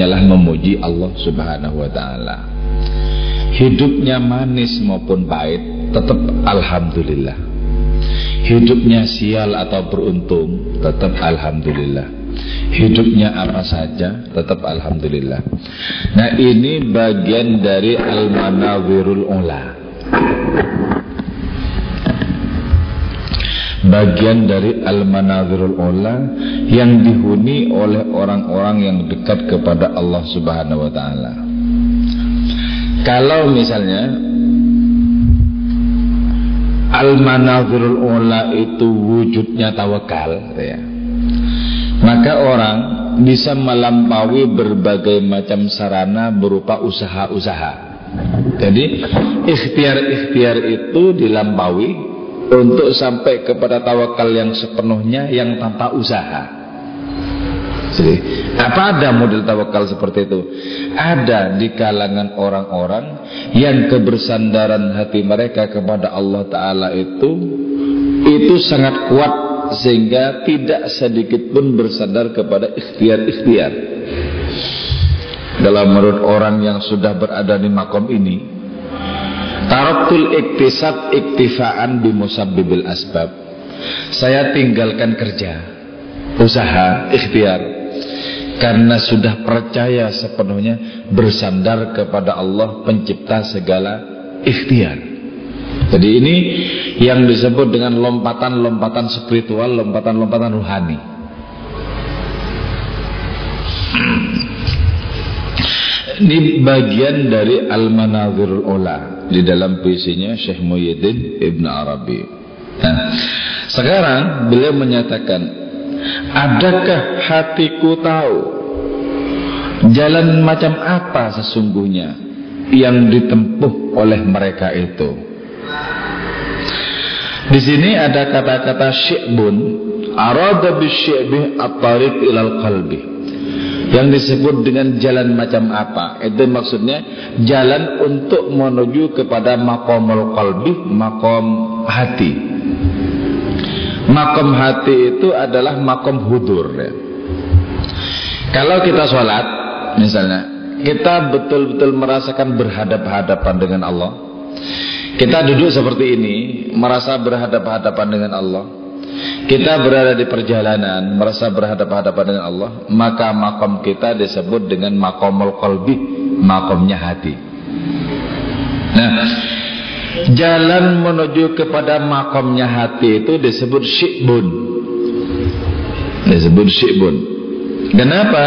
hanyalah memuji Allah Subhanahu wa taala. Hidupnya manis maupun pahit tetap alhamdulillah. Hidupnya sial atau beruntung tetap alhamdulillah. Hidupnya apa saja tetap alhamdulillah. Nah, ini bagian dari al-manawirul ula. Bagian dari al-manazirul ula yang dihuni oleh orang-orang yang dekat kepada Allah Subhanahu wa taala. Kalau misalnya al-manazirul ula itu wujudnya tawakal ya. Maka orang bisa melampaui berbagai macam sarana berupa usaha-usaha. Jadi ikhtiar-ikhtiar itu dilampaui untuk sampai kepada tawakal yang sepenuhnya yang tanpa usaha. Jadi, apa ada model tawakal seperti itu? Ada di kalangan orang-orang yang kebersandaran hati mereka kepada Allah Ta'ala itu itu sangat kuat sehingga tidak sedikit pun bersandar kepada ikhtiar-ikhtiar. Dalam menurut orang yang sudah berada di makom ini, Taraktul iktisab iktifaan bimusabbibil asbab. Saya tinggalkan kerja, usaha, ikhtiar karena sudah percaya sepenuhnya bersandar kepada Allah pencipta segala ikhtiar. Jadi ini yang disebut dengan lompatan-lompatan spiritual, lompatan-lompatan rohani. Ini bagian dari Al-Manazirul Ula di dalam puisinya Syekh Muhyiddin Ibn Arabi. Nah, sekarang beliau menyatakan, adakah hatiku tahu jalan macam apa sesungguhnya yang ditempuh oleh mereka itu? Di sini ada kata-kata syi'bun arada bisyibih at-tariq ilal qalbi yang disebut dengan jalan macam apa? Itu maksudnya jalan untuk menuju kepada makomul qalbi makom hati. Makom hati itu adalah makom hudur ya. kalau kita sholat misalnya kita betul-betul merasakan berhadap-hadapan dengan Allah. Kita duduk seperti ini merasa berhadap-hadapan dengan Allah kita berada di perjalanan merasa berhadapan-hadapan dengan Allah maka makom kita disebut dengan makomul kolbi makomnya hati. Nah jalan menuju kepada makomnya hati itu disebut syibun. Disebut syibun. Kenapa?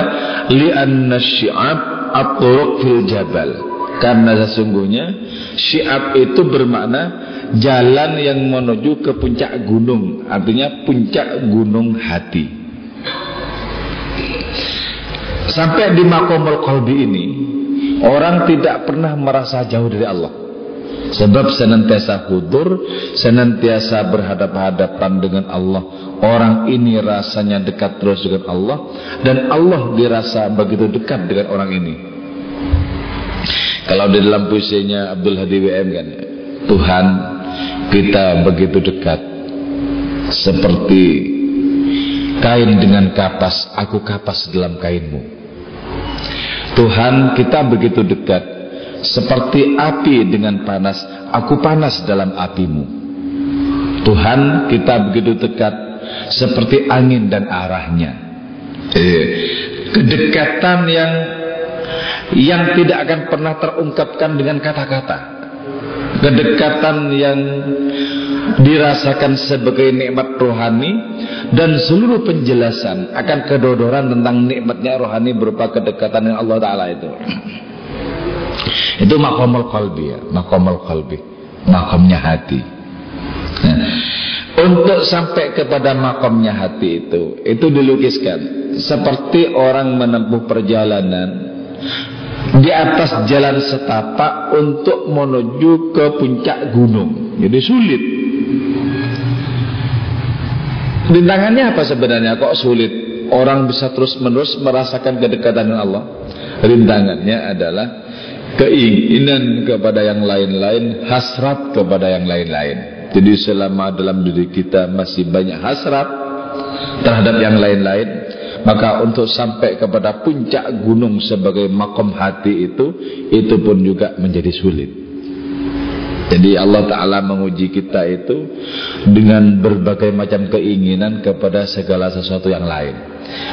Li'anna syi'ab at-turuq fil jabal. Karena sesungguhnya syi'ab itu bermakna jalan yang menuju ke puncak gunung artinya puncak gunung hati. Sampai di makomul kolbi ini orang tidak pernah merasa jauh dari Allah. Sebab senantiasa hudur senantiasa berhadapan-hadapan dengan Allah. Orang ini rasanya dekat terus dengan Allah dan Allah dirasa begitu dekat dengan orang ini. Kalau di dalam puisinya Abdul Hadi WM kan Tuhan kita begitu dekat. Seperti kain dengan kapas aku kapas dalam kainmu. Tuhan kita begitu dekat. Seperti api dengan panas aku panas dalam apimu. Tuhan kita begitu dekat. Seperti angin dan arahnya. Eh, kedekatan yang yang tidak akan pernah terungkapkan dengan kata-kata kedekatan yang dirasakan sebagai nikmat rohani dan seluruh penjelasan akan kedodoran tentang nikmatnya rohani berupa kedekatan dengan Allah Ta'ala itu. Itu makomul qalbi ya makomul qalbi makomnya hati. Untuk sampai kepada makomnya hati itu itu dilukiskan. Seperti orang menempuh perjalanan di atas jalan setapak untuk menuju ke puncak gunung. Jadi sulit. Rintangannya apa sebenarnya? Kok sulit? Orang bisa terus-menerus merasakan kedekatan dengan Allah. Rintangannya adalah keinginan kepada yang lain-lain, hasrat kepada yang lain-lain. Jadi selama dalam diri kita masih banyak hasrat terhadap yang lain-lain, Maka untuk sampai kepada puncak gunung sebagai makom hati itu Itu pun juga menjadi sulit. Jadi Allah Ta'ala menguji kita itu Dengan berbagai macam keinginan kepada segala sesuatu yang lain.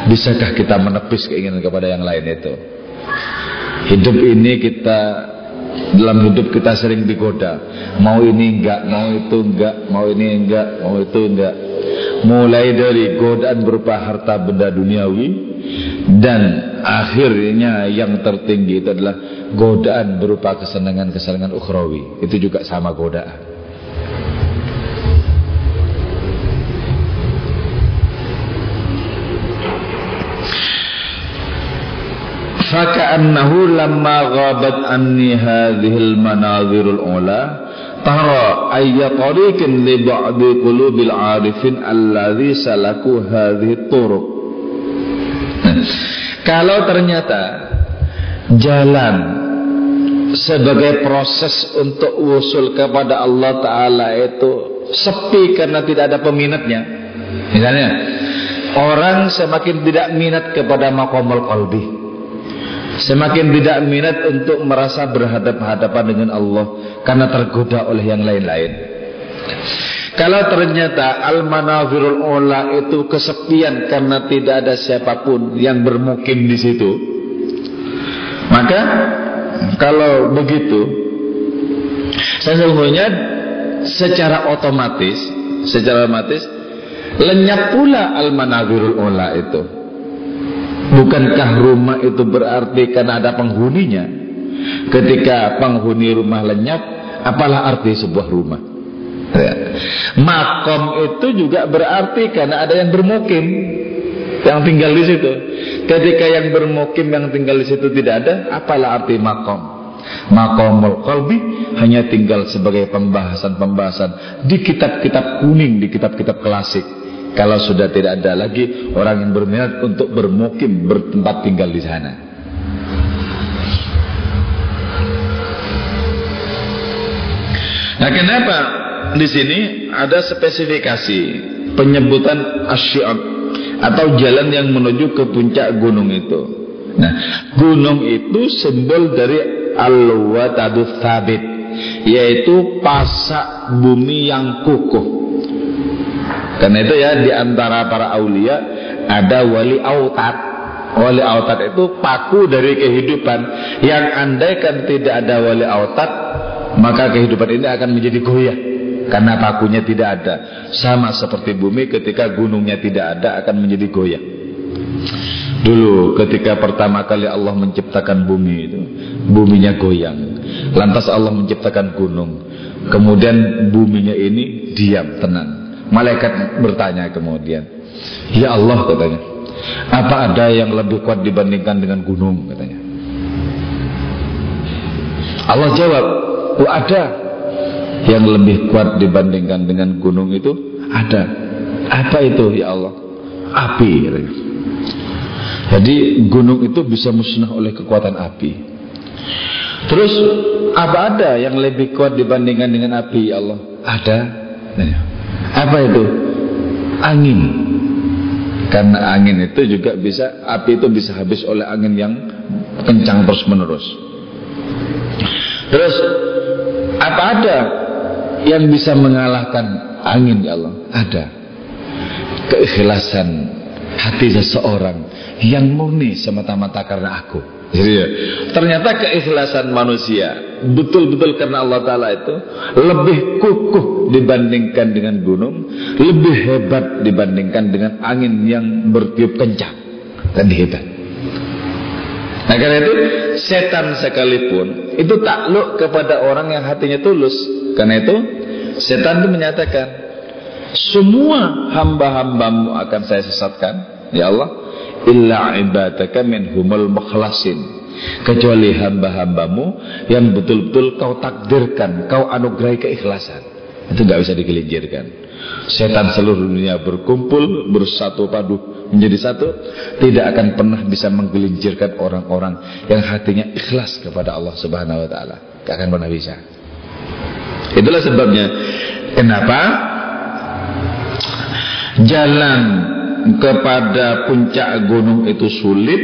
Bisakah kita menepis keinginan kepada yang lain itu? Hidup ini kita dalam hidup kita sering digoda. Mau ini enggak, mau itu enggak Mau ini enggak, mau itu enggak. Mulai dari godaan berupa harta benda duniawi. Dan akhirnya yang tertinggi itu adalah Godaan berupa kesenangan-kesenangan ukhrawi. Itu juga sama godaan Lamma ghabat anni hadhil manazirul ula tara ayya tariqin li ba'di qulubil arifin alladhi salaku hadhihi turuq. Kalau ternyata jalan sebagai proses untuk usul kepada Allah Ta'ala itu sepi karena tidak ada peminatnya. Misalnya orang semakin tidak minat kepada makomul qalbi Semakin tidak minat untuk merasa berhadapan-hadapan dengan Allah Karena tergoda oleh yang lain-lain. Kalau ternyata Al-Manazirul Ula itu kesepian Karena tidak ada siapa pun yang bermukim di situ Maka Kalau begitu Sesungguhnya Secara otomatis Secara otomatis Lenyap pula Al-Manazirul Ula itu Bukankah rumah itu berarti karena ada penghuninya? Ketika penghuni rumah lenyap, apalah arti sebuah rumah? Ya. Makom itu juga berarti karena ada yang bermukim yang tinggal di situ. Ketika yang bermukim yang tinggal di situ tidak ada, apalah arti makom? Makomul qalbi hanya tinggal sebagai pembahasan-pembahasan di kitab-kitab kuning, di kitab-kitab klasik. Kalau sudah tidak ada lagi orang yang berminat untuk bermukim bertempat tinggal di sana. Nah, kenapa di sini ada spesifikasi penyebutan asy'ab atau jalan yang menuju ke puncak gunung itu. Nah, gunung itu simbol dari al-watadu thabit, yaitu pasak bumi yang kukuh. Karena itu ya di antara para aulia ada wali autat. Wali autat itu paku dari kehidupan yang andaikan tidak ada wali autat maka kehidupan ini akan menjadi goyah karena pakunya tidak ada. Sama seperti bumi ketika gunungnya tidak ada akan menjadi goyah. Dulu ketika pertama kali Allah menciptakan bumi itu, buminya goyang. Lantas Allah menciptakan gunung. Kemudian buminya ini diam, tenang. Malaikat bertanya kemudian, "Ya Allah," katanya, "apa ada yang lebih kuat dibandingkan dengan gunung?" katanya. Allah jawab, "Oh, ada yang lebih kuat dibandingkan dengan gunung itu ada." Apa itu ya Allah? Api. Jadi gunung itu bisa musnah oleh kekuatan api. Terus apa ada yang lebih kuat dibandingkan dengan api ya Allah? Ada. Apa itu? Angin. Karena angin itu juga bisa api itu bisa habis oleh angin yang kencang terus menerus. Terus apa ada yang bisa mengalahkan angin ya Allah? Ada. Keikhlasan hati seseorang yang murni semata-mata karena aku. Jadi ya, ternyata keikhlasan manusia betul-betul karena Allah Ta'ala itu lebih kukuh dibandingkan dengan gunung, lebih hebat dibandingkan dengan angin yang bertiup kencang dan hebat. Nah karena itu setan sekalipun itu takluk kepada orang yang hatinya tulus. Karena itu setan itu menyatakan semua hamba-hambamu akan saya sesatkan, ya Allah illa ibadaka minhumul mukhlasin kecuali hamba-hambamu yang betul-betul kau takdirkan, kau anugerahi keikhlasan. Itu nggak bisa digelincirkan. Setan seluruh dunia berkumpul bersatu padu menjadi satu, tidak akan pernah bisa menggelincirkan orang-orang yang hatinya ikhlas kepada Allah Subhanahu wa taala. Gak akan pernah bisa. Itulah sebabnya kenapa jalan kepada puncak gunung itu sulit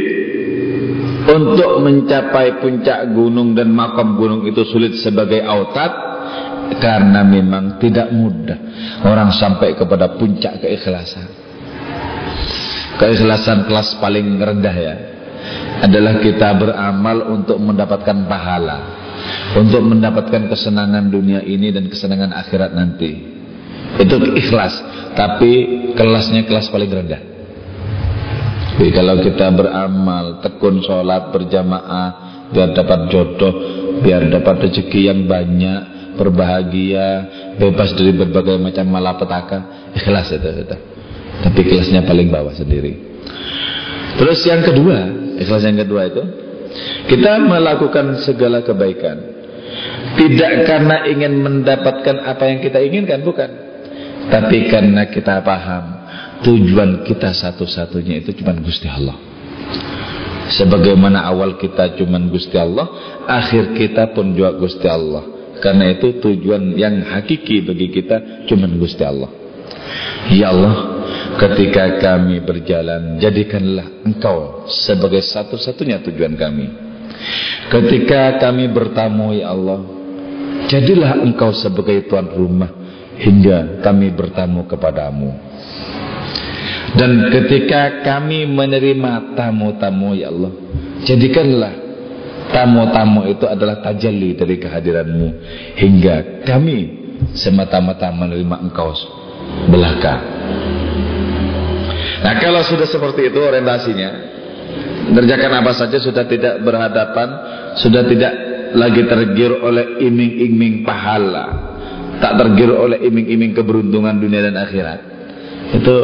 untuk mencapai puncak gunung dan makam gunung itu sulit sebagai autat karena memang tidak mudah orang sampai kepada puncak keikhlasan. Keikhlasan kelas paling rendah ya adalah kita beramal untuk mendapatkan pahala untuk mendapatkan kesenangan dunia ini dan kesenangan akhirat nanti. Itu ikhlas tapi kelasnya kelas paling rendah. Jadi kalau kita beramal tekun sholat berjamaah biar dapat jodoh biar dapat rezeki yang banyak berbahagia bebas dari berbagai macam malapetaka ikhlas itu, itu. tapi kelasnya paling bawah sendiri. Terus yang kedua ikhlas yang kedua itu kita melakukan segala kebaikan. Tidak karena ingin mendapatkan apa yang kita inginkan bukan tapi karena kita paham tujuan kita satu-satunya itu cuma Gusti Allah. Sebagaimana awal kita cuma Gusti Allah akhir kita pun juga Gusti Allah. Karena itu tujuan yang hakiki bagi kita cuma Gusti Allah. Ya Allah ketika kami berjalan jadikanlah engkau sebagai satu-satunya tujuan kami. Ketika kami bertamu ya Allah jadilah engkau sebagai tuan rumah hingga kami bertamu kepadamu. Dan ketika kami menerima tamu-tamu ya Allah jadikanlah tamu-tamu itu adalah tajalli dari kehadiranmu hingga kami semata-mata menerima engkau belaka. Nah kalau sudah seperti itu orientasinya Mengerjakan apa saja sudah tidak berhadapan Sudah tidak lagi tergiur oleh iming-iming pahala Tak tergiur oleh iming-iming keberuntungan dunia dan akhirat Itu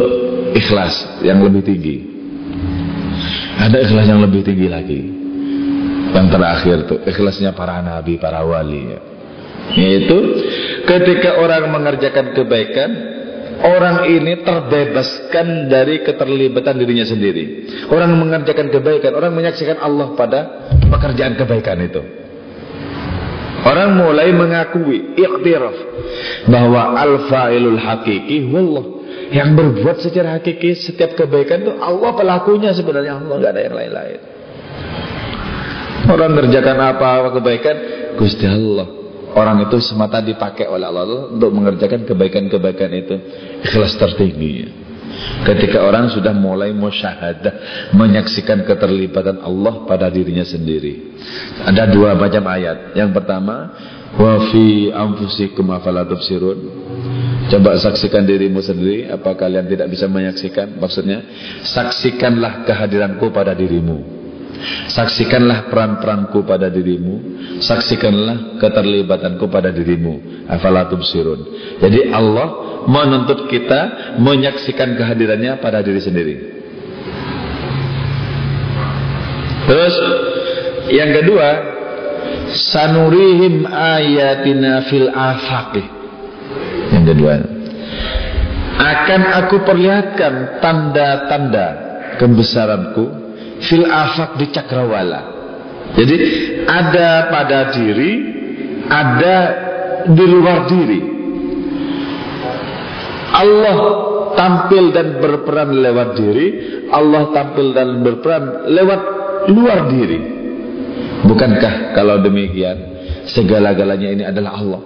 ikhlas yang lebih tinggi Ada ikhlas yang lebih tinggi lagi Yang terakhir tuh ikhlasnya para nabi, para wali ya. Yaitu ketika orang mengerjakan kebaikan orang ini terbebaskan dari keterlibatan dirinya sendiri. Orang mengerjakan kebaikan, orang menyaksikan Allah pada pekerjaan kebaikan itu. Orang mulai mengakui iktiraf bahwa al-fa'ilul hakiki wallah yang berbuat secara hakiki setiap kebaikan itu Allah pelakunya sebenarnya Allah nggak ada yang lain-lain. Orang mengerjakan apa, apa kebaikan Gusti Allah Orang itu semata dipakai oleh Allah untuk mengerjakan kebaikan-kebaikan itu. Ikhlas tertinggi. Ketika orang sudah mulai musyahadah menyaksikan keterlibatan Allah pada dirinya sendiri. Ada dua macam ayat. Yang pertama, wa fi anfusikum afala. Coba saksikan dirimu sendiri, apa kalian tidak bisa menyaksikan? Maksudnya, saksikanlah kehadiranku pada dirimu. Saksikanlah peran-peranku pada dirimu. Saksikanlah keterlibatanku pada dirimu. Afalatum sirun Jadi Allah menuntut kita Menyaksikan kehadirannya pada diri sendiri. Terus Yang kedua Sanurihim ayatina fil afaqi. Yang kedua Akan aku perlihatkan Tanda-tanda Kebesaranku fil afak di cakrawala. Jadi ada pada diri, ada di luar diri. Allah tampil dan berperan lewat diri, Allah tampil dan berperan lewat luar diri. Bukankah kalau demikian segala-galanya ini adalah Allah?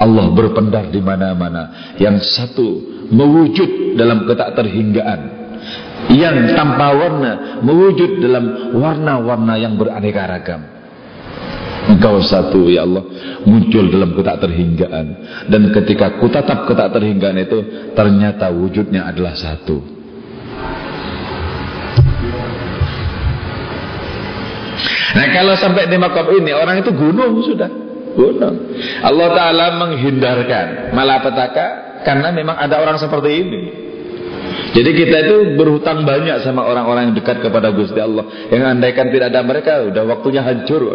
Allah berpendar di mana-mana. Yang satu mewujud dalam ketak terhinggaan yang tanpa warna mewujud dalam warna-warna yang beraneka ragam. Engkau satu ya Allah muncul dalam ketak terhinggaan dan ketika kutatap ketak terhinggaan itu ternyata wujudnya adalah satu. Nah kalau sampai di makam ini orang itu gunung sudah gunung. Allah Taala menghindarkan malapetaka karena memang ada orang seperti ini. Jadi kita itu berhutang banyak sama orang-orang yang dekat kepada Gusti Allah. Yang andaikan tidak ada mereka, udah waktunya hancur.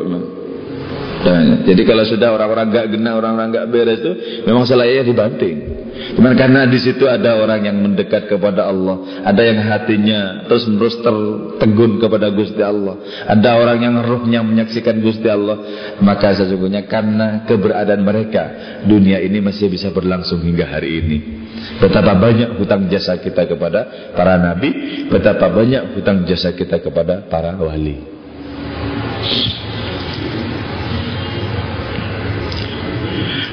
Jadi kalau sudah orang-orang gak gena, orang-orang gak beres itu, memang selayaknya dibanting. Cuman karena di situ ada orang yang mendekat kepada Allah, ada yang hatinya terus menerus tertegun kepada Gusti Allah, ada orang yang rohnya menyaksikan Gusti Allah, maka sesungguhnya karena keberadaan mereka, dunia ini masih bisa berlangsung hingga hari ini. Betapa banyak hutang jasa kita kepada para nabi, betapa banyak hutang jasa kita kepada para wali.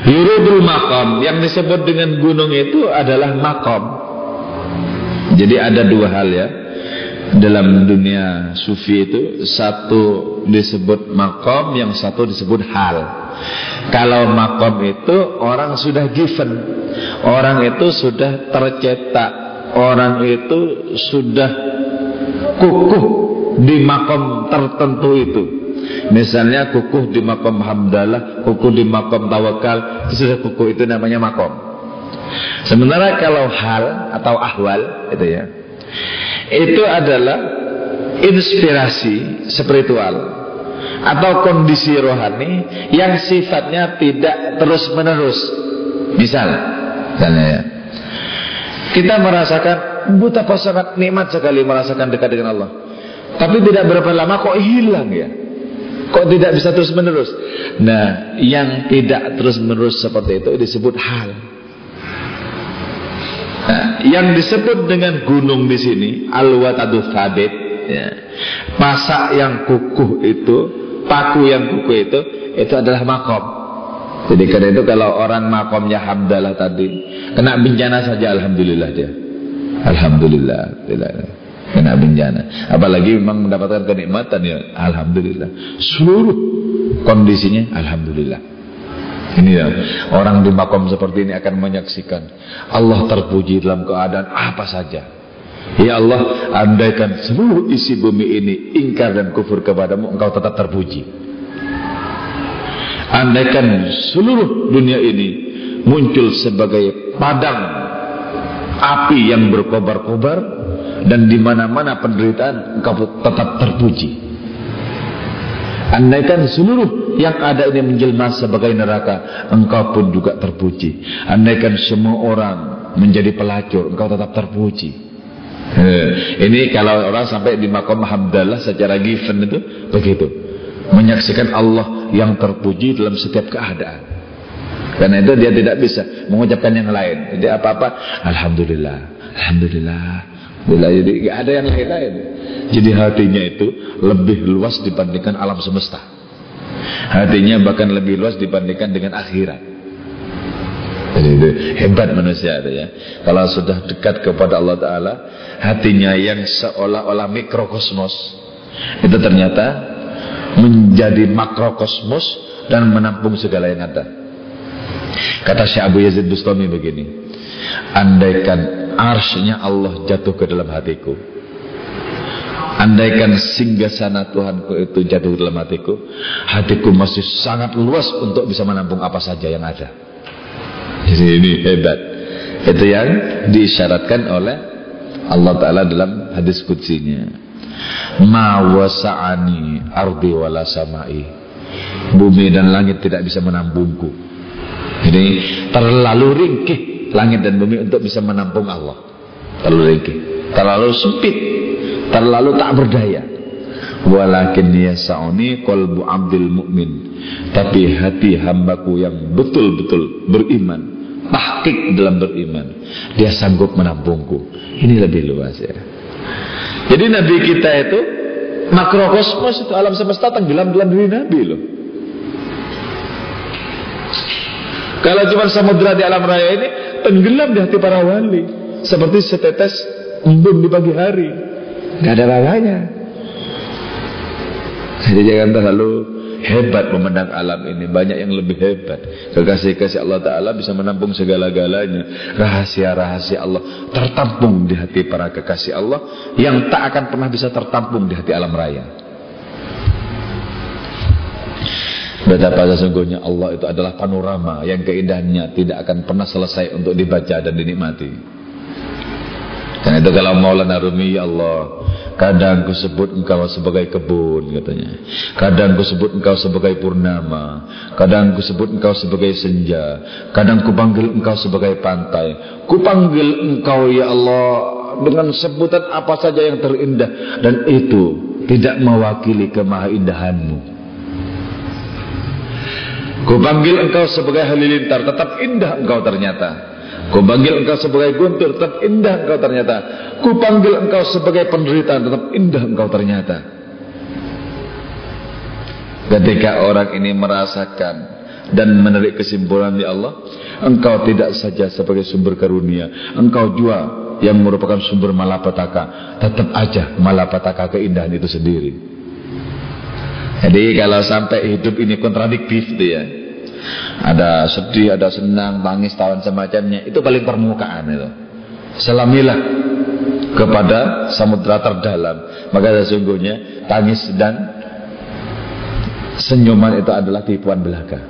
Yurudul makom yang disebut dengan gunung itu adalah makom. Jadi ada dua hal ya dalam dunia sufi itu satu disebut makom yang satu disebut hal. Kalau makom itu orang sudah given. Orang itu sudah tercetak. Orang itu sudah kukuh di makom tertentu itu. Misalnya kukuh di makom hamdalah kukuh di makom tawakal sudah kukuh itu namanya makom sementara kalau hal atau ahwal itu ya itu adalah inspirasi spiritual atau kondisi rohani yang sifatnya tidak terus menerus misal misalnya ya. Kita merasakan betapa sangat nikmat sekali merasakan dekat dengan Allah. Tapi tidak berapa lama kok hilang ya. Kok tidak bisa terus menerus nah yang tidak terus menerus seperti itu disebut hal yang disebut dengan gunung di sini al-watadu thabit ya. Pasak yang kukuh itu, paku yang kukuh itu itu adalah makom. Jadi karena itu kalau orang makomnya hamdalah tadi kena bencana saja alhamdulillah dia. Alhamdulillah, kena bencana. Apalagi memang mendapatkan kenikmatan ya alhamdulillah. Seluruh kondisinya alhamdulillah. Ini ya, orang di makom seperti ini akan menyaksikan Allah terpuji dalam keadaan apa saja. Ya Allah, andaikan seluruh isi bumi ini ingkar dan kufur kepadamu, engkau tetap terpuji. Andaikan seluruh dunia ini muncul sebagai padang api yang berkobar-kobar dan di mana-mana penderitaan, engkau tetap terpuji. Andaikan seluruh yang ada ini menjelma sebagai neraka, engkau pun juga terpuji. Andaikan semua orang menjadi pelacur, engkau tetap terpuji. Eh, ini kalau orang sampai di makom hamdalah secara given itu begitu. Menyaksikan Allah yang terpuji dalam setiap keadaan. Karena itu dia tidak bisa mengucapkan yang lain. Jadi apa-apa, Alhamdulillah, Alhamdulillah. Bila jadi gak ada yang lain-lain. Jadi hatinya itu lebih luas dibandingkan alam semesta. Hatinya bahkan lebih luas dibandingkan dengan akhirat. Jadi itu hebat manusia itu ya. Kalau sudah dekat kepada Allah Taala, hatinya yang seolah-olah mikrokosmos itu ternyata menjadi makrokosmos dan menampung segala yang ada. Kata Syekh Abu Yazid Bustami begini, andaikan arsnya Allah jatuh ke dalam hatiku, Andaikan singgah sana Tuhanku itu jatuh dalam hatiku Hatiku masih sangat luas untuk bisa menampung apa saja yang ada. Jadi ini hebat. Itu yang diisyaratkan oleh Allah Ta'ala dalam hadis kutsinya Ma wasa'ani ardi wala samai. Bumi dan langit tidak bisa menampungku. Jadi terlalu ringkih langit dan bumi untuk bisa menampung Allah. Terlalu ringkih Terlalu sempit terlalu tak berdaya. Walakin yasa'uni qalbu abdil mu'min. Tapi hati hambaku yang betul-betul beriman tahqiq dalam beriman dia sanggup menampungku. Ini lebih luas ya. Jadi nabi kita itu makrokosmos itu alam semesta tenggelam dalam diri nabi loh. Kalau cuma samudra di alam raya ini tenggelam di hati para wali seperti setetes embun di pagi hari Gak ada lalanya. Jadi jangan terlalu hebat memandang alam ini. Banyak yang lebih hebat. Kekasih-kasih Allah Ta'ala bisa menampung segala-galanya. Rahasia-rahasia Allah tertampung di hati para kekasih Allah. Yang tak akan pernah bisa tertampung di hati alam raya. Betapa sesungguhnya Allah itu adalah panorama yang keindahannya tidak akan pernah selesai untuk dibaca dan dinikmati. Karena itu kalau Maulana Rumi ya Allah Kadang ku sebut engkau sebagai kebun katanya. Kadang ku sebut engkau sebagai purnama. Kadang ku sebut engkau sebagai senja. Kadang ku panggil engkau sebagai pantai. Ku panggil engkau ya Allah Dengan sebutan apa saja yang terindah. Dan itu tidak mewakili kemahaindahanmu Ku panggil engkau sebagai halilintar Tetap indah engkau ternyata Ku panggil engkau sebagai guntur, tetap indah engkau ternyata. Ku panggil engkau sebagai penderitaan, tetap indah engkau ternyata. Ketika orang ini merasakan dan menarik kesimpulan di Allah, engkau tidak saja sebagai sumber karunia, engkau juga yang merupakan sumber malapetaka. Tetap aja malapetaka keindahan itu sendiri. Jadi kalau sampai hidup ini kontradiktif tuh ya, ada sedih, ada senang, tangis, tawan semacamnya. Itu paling permukaan itu. Selamilah kepada samudra terdalam. Maka sesungguhnya tangis dan senyuman itu adalah tipuan belaka.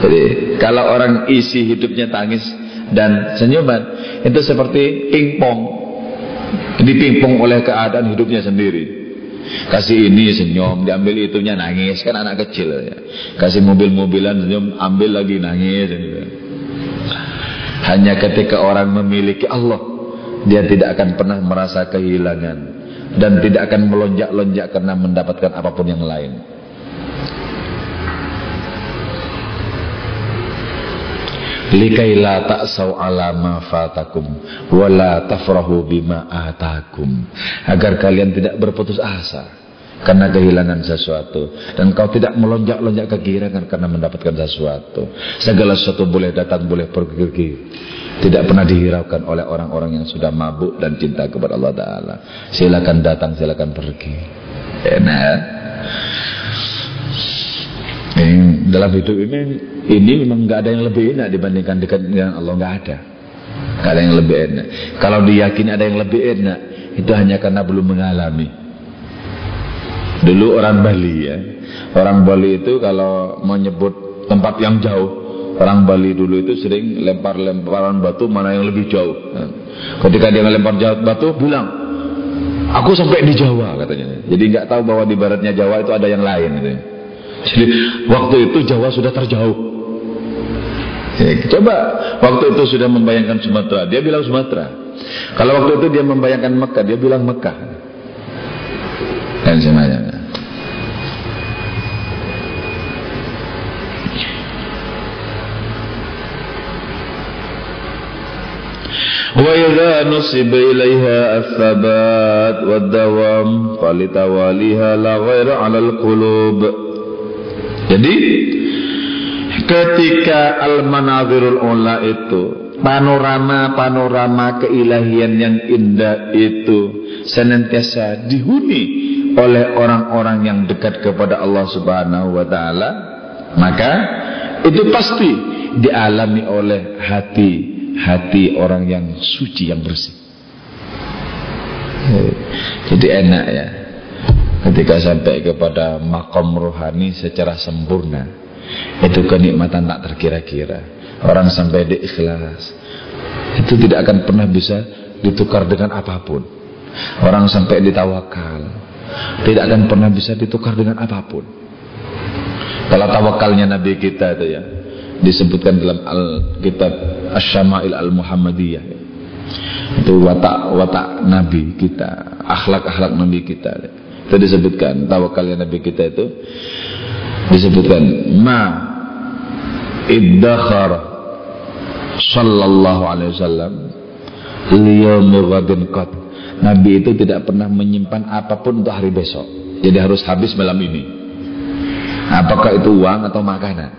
Jadi kalau orang isi hidupnya tangis dan senyuman itu seperti pingpong dipingpong oleh keadaan hidupnya sendiri. Kasih ini senyum, diambil itunya nangis, kan anak kecil ya. Kasih mobil-mobilan senyum, ambil lagi nangis. Gitu. Hanya ketika orang memiliki Allah, dia tidak akan pernah merasa kehilangan dan tidak akan melonjak-lonjak karena mendapatkan apa pun yang lain. Likai la ta'sau ala ma fatakum wa la tafrahu bima atakum. Agar kalian tidak berputus asa karena kehilangan sesuatu. Dan kau tidak melonjak-lonjak kegirangan karena mendapatkan sesuatu. Segala sesuatu boleh datang boleh pergi. Tidak pernah dihiraukan oleh orang-orang yang sudah mabuk dan cinta kepada Allah Ta'ala. Silakan datang silakan pergi. Enak. Ini, dalam hidup ini ini memang nggak ada yang lebih enak dibandingkan dekat dengan Allah nggak ada. Nggak ada yang lebih enak. Kalau diyakini ada yang lebih enak itu hanya karena belum mengalami. Dulu orang Bali ya. Orang Bali itu kalau mau nyebut tempat yang jauh orang Bali dulu itu sering lempar-lemparan batu mana yang lebih jauh. Ketika dia melempar batu bilang aku sampai di Jawa katanya. Jadi nggak tahu bahwa di baratnya Jawa itu ada yang lain gitu. Jadi waktu itu Jawa sudah terjauh. Jadi, coba waktu itu sudah membayangkan Sumatera, dia bilang Sumatera. Kalau waktu itu dia membayangkan Mekah, dia bilang Mekah. Dan semuanya. وإذا نصب إليها الثبات والدوام فلتواليها لا غير على القلوب jadi ketika al-manazirul ula itu panorama-panorama keilahian yang indah itu senantiasa dihuni oleh orang-orang yang dekat kepada Allah Subhanahu wa taala maka itu pasti dialami oleh hati-hati orang yang suci yang bersih. Jadi enak ya ketika sampai kepada makom rohani secara sempurna itu kenikmatan tak terkira-kira. Orang sampai di ikhlas. Itu tidak akan pernah bisa ditukar dengan apa pun. Orang sampai ditawakal tidak akan pernah bisa ditukar dengan apa pun. Kalau tawakalnya Nabi kita itu ya disebutkan dalam al kitab Asy-Syama'il Al-Muhammadiyah. Itu watak watak Nabi kita akhlak-akhlak Nabi kita. Itu disebutkan tawakalnya Nabi kita itu disebutkan ma iddakhar sallallahu alaihi wasallam liyaumil ghadin qad. Nabi itu tidak pernah menyimpan apa pun untuk hari besok. Jadi harus habis malam ini. Apakah itu uang atau makanan?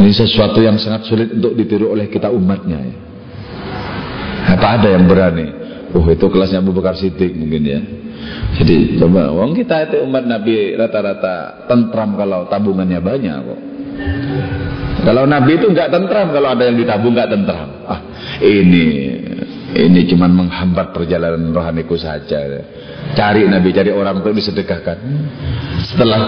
Ini sesuatu yang sangat sulit untuk ditiru oleh kita umatnya. Apa ada yang berani? Oh itu kelasnya Abu Bakar Siddiq mungkin ya. Jadi coba, wong kita itu umat Nabi rata-rata tentram kalau tabungannya banyak kok. Kalau Nabi itu nggak tentram kalau ada yang ditabung nggak tentram. Ah, ini ini cuman menghambat perjalanan rohaniku saja. Cari Nabi, cari orang untuk disedekahkan. Setelah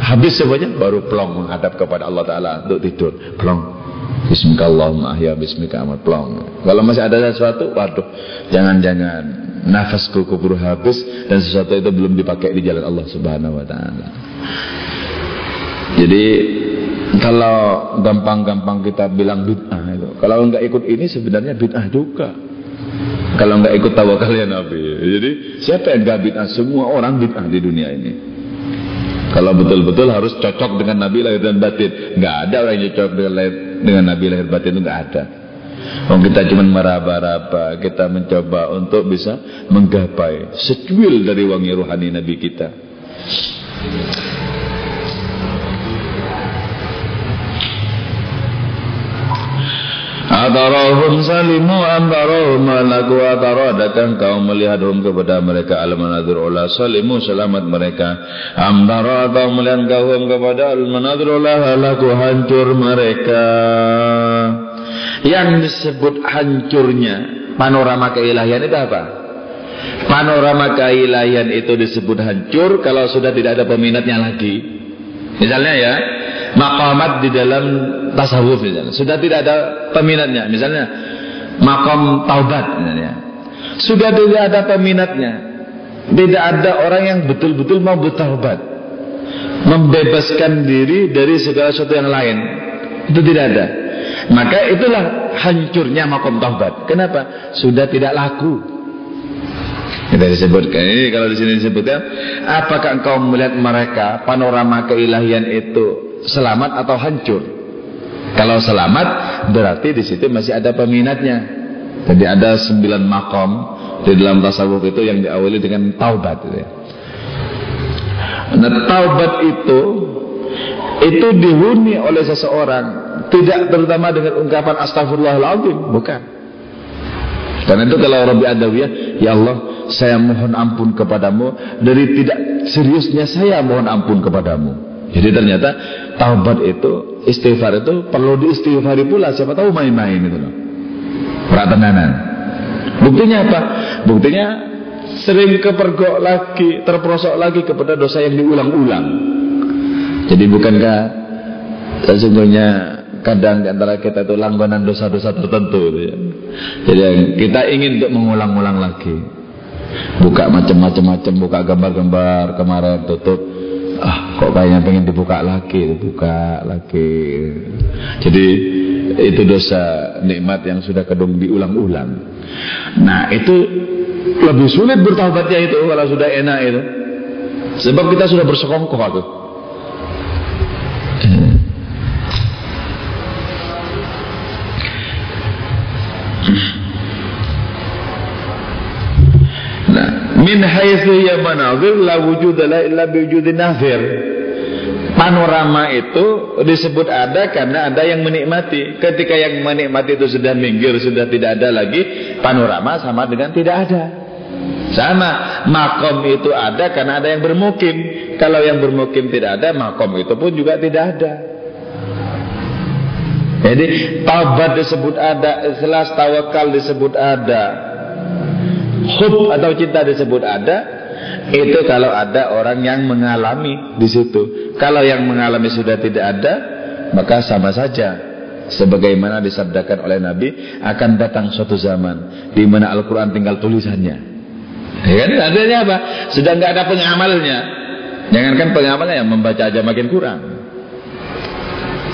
habis semuanya baru plong menghadap kepada Allah Taala untuk tidur. Plong. Bismillahirrahmanirrahim. Ya bismika amat plong. Kalau masih ada sesuatu, waduh, jangan-jangan nafasku kubur habis dan sesuatu itu belum dipakai di jalan Allah Subhanahu wa taala. Jadi kalau gampang-gampang kita bilang bid'ah itu, kalau nggak ikut ini sebenarnya bid'ah juga. Kalau nggak ikut tawakal ya Nabi. Jadi siapa yang nggak bid'ah? Semua orang bid'ah di dunia ini. Kalau betul-betul harus cocok dengan Nabi lahir dan batin. Nggak ada orang yang cocok dengan dengan Nabi lahir batin itu nggak ada. Oh, kita cuma meraba-raba, kita mencoba untuk bisa menggapai secuil dari wangi rohani Nabi kita. Atarahum salimu amtarahum malaku atara Adakah kau melihathum kepada mereka Al-manadur Allah salimu selamat mereka Amtara atau melihat kau kepada Al-manadur Allah Laku hancur mereka Yang disebut hancurnya Panorama keilahian itu apa? Panorama keilahian itu disebut hancur Kalau sudah tidak ada peminatnya lagi Misalnya ya makamat di dalam tasawuf misalnya. Sudah tidak ada peminatnya. Misalnya makam taubat misalnya. Sudah tidak ada peminatnya. Tidak ada orang yang betul-betul mau bertaubat. Membebaskan diri dari segala sesuatu yang lain. Itu tidak ada. Maka itulah hancurnya makam taubat. Kenapa? Sudah tidak laku. Kita disebutkan ini kalau di sini disebutkan, apakah engkau melihat mereka panorama keilahian itu selamat atau hancur. Kalau selamat berarti di situ masih ada peminatnya. Jadi ada sembilan makom di dalam tasawuf itu yang diawali dengan taubat. Ya. Nah taubat itu itu dihuni oleh seseorang tidak terutama dengan ungkapan astagfirullahaladzim bukan karena itu kalau Rabbi Adawiyah ya Allah saya mohon ampun kepadamu dari tidak seriusnya saya mohon ampun kepadamu jadi ternyata taubat itu, istighfar itu perlu diistighfari pula. Siapa tahu main-main itu loh. Pratenanan. Buktinya apa? Buktinya sering kepergok lagi, terperosok lagi kepada dosa yang diulang-ulang. Jadi bukankah sesungguhnya kadang di antara kita itu langganan dosa-dosa tertentu gitu ya. Jadi kita ingin untuk mengulang-ulang lagi. Buka macam-macam-macam, buka gambar-gambar kemarin tutup. Ah kok kayaknya pengen dibuka lagi dibuka lagi. Jadi itu dosa nikmat yang sudah kedung diulang-ulang. Nah itu lebih sulit bertaubatnya itu kalau sudah enak itu. Sebab kita sudah bersekongkol tuh min haitsu ya manazir la wujud la illa bi wujudin nazir. Panorama itu disebut ada karena ada yang menikmati. Ketika yang menikmati itu sudah minggir sudah tidak ada lagi panorama sama dengan tidak ada. Sama makom itu ada karena ada yang bermukim. Kalau yang bermukim tidak ada makom itu pun juga tidak ada. Jadi taubat disebut ada ikhlas tawakal disebut ada hub atau cinta disebut ada itu kalau ada orang yang mengalami di situ. Kalau yang mengalami sudah tidak ada, maka sama saja. Sebagaimana disabdakan oleh Nabi, akan datang suatu zaman di mana Al-Quran tinggal tulisannya. Ya kan? Artinya apa? Sudah nggak ada pengamalnya. Jangankan pengamalnya yang membaca aja makin kurang.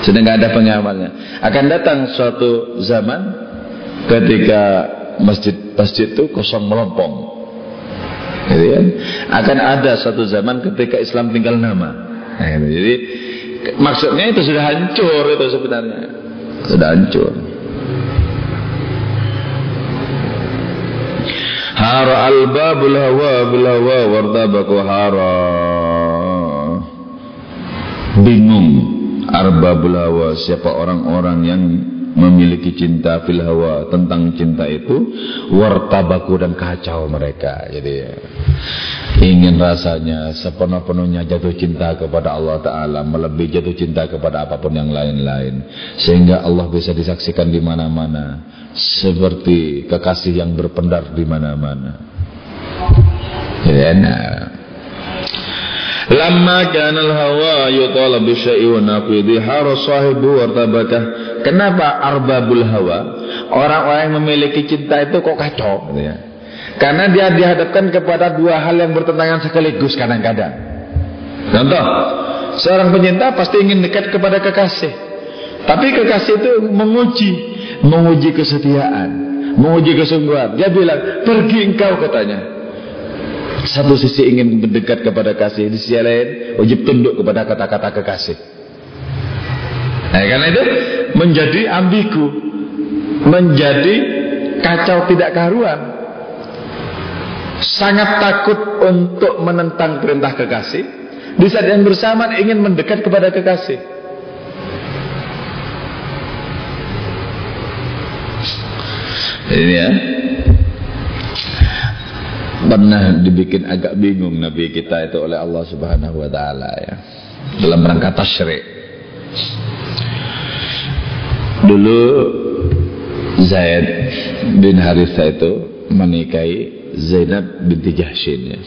Sudah nggak ada pengamalnya. Akan datang suatu zaman ketika masjid-masjid itu kosong melompong. Jadi kan? Akan ada satu zaman ketika Islam tinggal nama. Nah, gitu. Jadi maksudnya itu sudah hancur itu sebenarnya. Sudah hancur. Hara al-babul hawa bil hawa wartabaku hara. Bingung arbabul hawa siapa orang-orang yang memiliki cinta fil hawa tentang cinta itu wartabaku dan kacau mereka. Jadi ingin rasanya sepenuh-penuhnya jatuh cinta kepada Allah Ta'ala melebihi jatuh cinta kepada apa pun yang lain-lain. Sehingga Allah bisa disaksikan di mana-mana seperti kekasih yang berpendar di mana-mana. Ya nah Lama kanal hawa yutalab bisyai wa naqidi haru sahibu wartabakah. Kenapa arbabul hawa? Orang-orang yang memiliki cinta itu kok kacau gitu ya. Karena dia dihadapkan kepada dua hal yang bertentangan sekaligus kadang-kadang. Contoh, seorang penyinta pasti ingin dekat kepada kekasih. Tapi kekasih itu menguji, menguji kesetiaan, menguji kesungguhan. Dia bilang, "Pergi engkau," katanya. Satu sisi ingin mendekat kepada kasih, di sisi lain wajib tunduk kepada kata-kata kekasih. Nah, karena itu menjadi ambigu, menjadi kacau tidak karuan. Sangat takut untuk menentang perintah kekasih, di saat yang bersamaan ingin mendekat kepada kekasih. Ini ya pernah dibikin agak bingung Nabi kita itu oleh Allah Subhanahu wa taala ya dalam rangka tasyrik. Dulu Zaid bin Haritha itu menikahi Zainab binti Jahshin ya.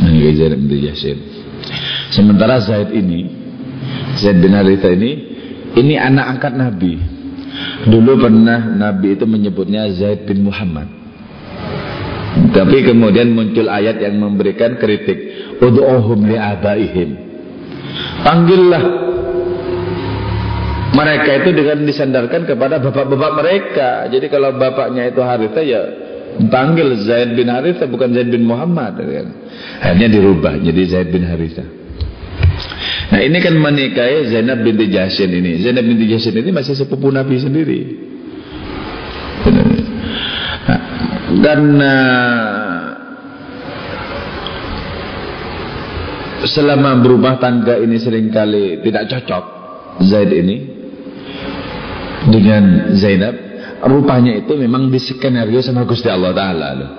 Menikahi Zainab binti Jahshin. Sementara Zaid ini Zaid bin Haritha ini ini anak angkat Nabi. Dulu pernah Nabi itu menyebutnya Zaid bin Muhammad. Tapi kemudian muncul ayat yang memberikan kritik. Ud'uhum li'abaihim. Panggillah mereka itu dengan disandarkan kepada bapak-bapak mereka. Jadi kalau bapaknya itu Haritha ya panggil Zaid bin Haritha bukan Zaid bin Muhammad. Kan? Akhirnya dirubah jadi Zaid bin Haritha. Nah ini kan menikahi Zainab binti Jashin ini. Zainab binti Jashin ini masih sepupu Nabi sendiri. Karena selama berumah tangga ini sering kali tidak cocok Zaid ini dengan Zainab. Rupanya itu memang diskenario sama Gusti Allah Ta'ala loh.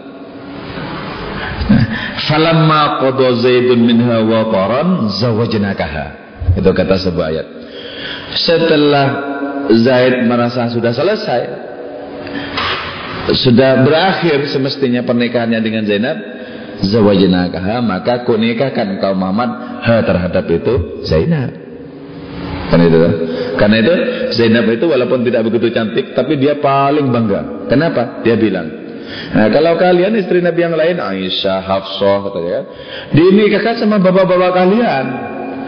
Falamma qada zaidun minha wa qaran zawajnakaha. Itu kata sebuah ayat. Setelah Zaid merasa sudah selesai sudah berakhir semestinya pernikahannya dengan Zainab zawajnakaha maka kunikahkan kau Muhammad ha terhadap itu Zainab kan itu. Karena itu Zainab itu walaupun tidak begitu cantik tapi dia paling bangga. Kenapa? Dia bilang nah kalau kalian istri Nabi yang lain Aisyah Hafsah katanya kan dinikahkan sama bapak-bapak kalian.